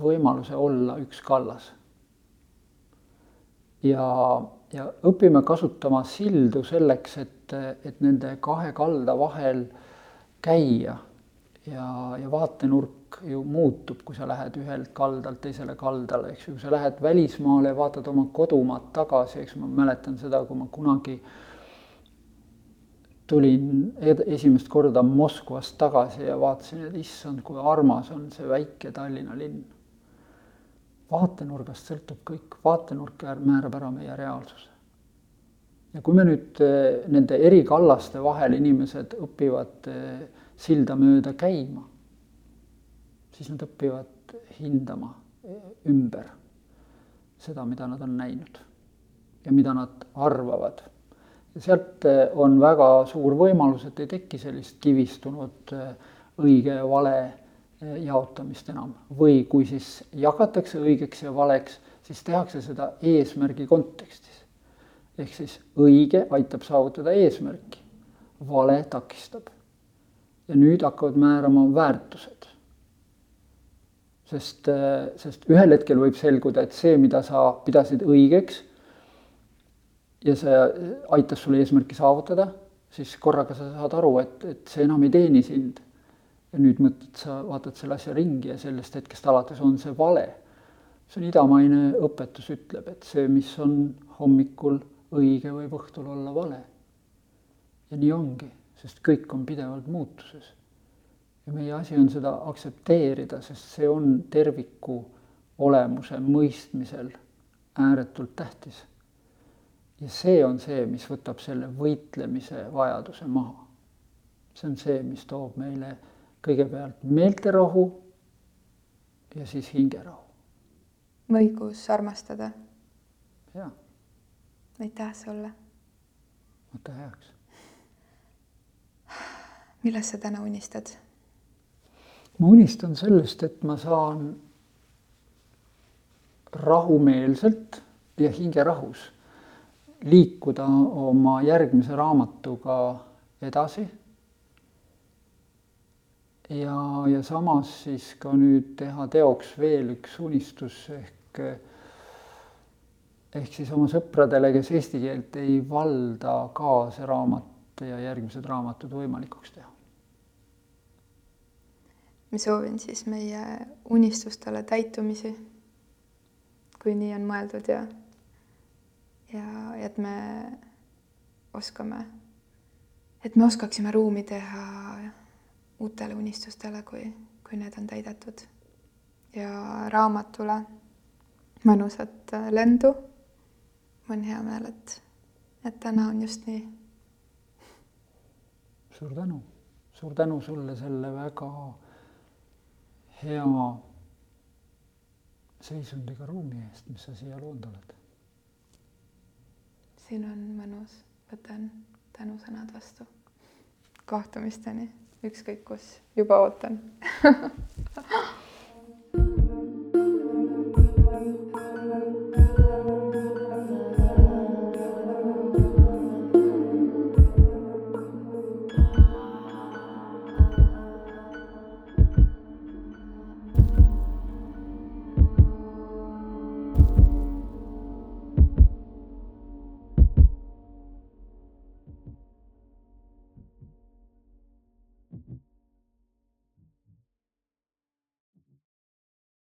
võimaluse olla üks kallas. ja, ja õpime kasutama sildu selleks, et, et nende kahe kalda vahel käia ja, ja vaatenurk ju muutub, kui sa lähed ühelt kaldalt teisele kaldale, eks ju, kui sa lähed välismaale vaatad oma kodumaad tagasi, eks ma mäletan seda, kui ma kunagi äh, tulin esimest korda Moskvast tagasi ja vaatasin, et issand, kui armas on see väike Tallinna linn. vaatenurgast sõltub kõik, vaatenurk määrab ära meie reaalsuse. ja kui me nüüd eh, nende eri kallaste vahel inimesed õpivad eh, silda mööda käima, siis nad õpivad hindama eh, ümber seda, mida nad on näinud ja mida nad arvavad sealt eh, on väga suur võimalus, et ei teki sellist kivistunud eh, õige ja vale eh, jaotamist enam. või kui siis jagatakse õigeks ja valeks, siis tehakse seda eesmärgi kontekstis. ehk siis õige aitab saavutada eesmärki, vale takistab. ja nüüd hakkavad määrama väärtused. sest, sest ühel hetkel võib selguda, et see, mida sa pidasid õigeks ja see aitas sul eesmärki saavutada, siis korraga sa saad aru, et, et see enam ei teeni sind. ja nüüd mõtled, sa vaatad selle asja ringi ja sellest hetkest alates on see vale. see on idamaine õpetus ütleb, et see, mis on hommikul õige, võib õhtul olla vale. ja nii ongi, sest kõik on pidevalt muutuses. ja meie asi on seda aktsepteerida, sest see on terviku olemuse mõistmisel ääretult tähtis ja see on see, mis võtab selle võitlemise vajaduse maha. see on see, mis toob meile kõigepealt meelterahu ja siis hingerahu. õigus armastada. jah. aitäh sulle. võta heaks. millest sa täna unistad? ma unistan sellest, et ma saan rahumeelselt ja hingerahus liikuda oma järgmise raamatuga edasi. ja, ja samas siis ka nüüd teha teoks veel üks unistus ehk, ehk siis oma sõpradele, kes eesti keelt ei valda, ka see raamat ja järgmised raamatud võimalikuks teha. ma soovin siis meie unistustele täitumisi, kui nii on mõeldud ja ja et me oskame, et me oskaksime ruumi teha uutele unistustele, kui, kui need on täidetud. ja raamatule mõnusat lendu. mul on hea meel, et, et täna on just nii. suur tänu, suur tänu sulle selle väga hea seisundiga ruumi eest, mis sa siia loonud oled siin on mõnus, võtan tänusõnad vastu. kohtumisteni, ükskõik kus, juba ootan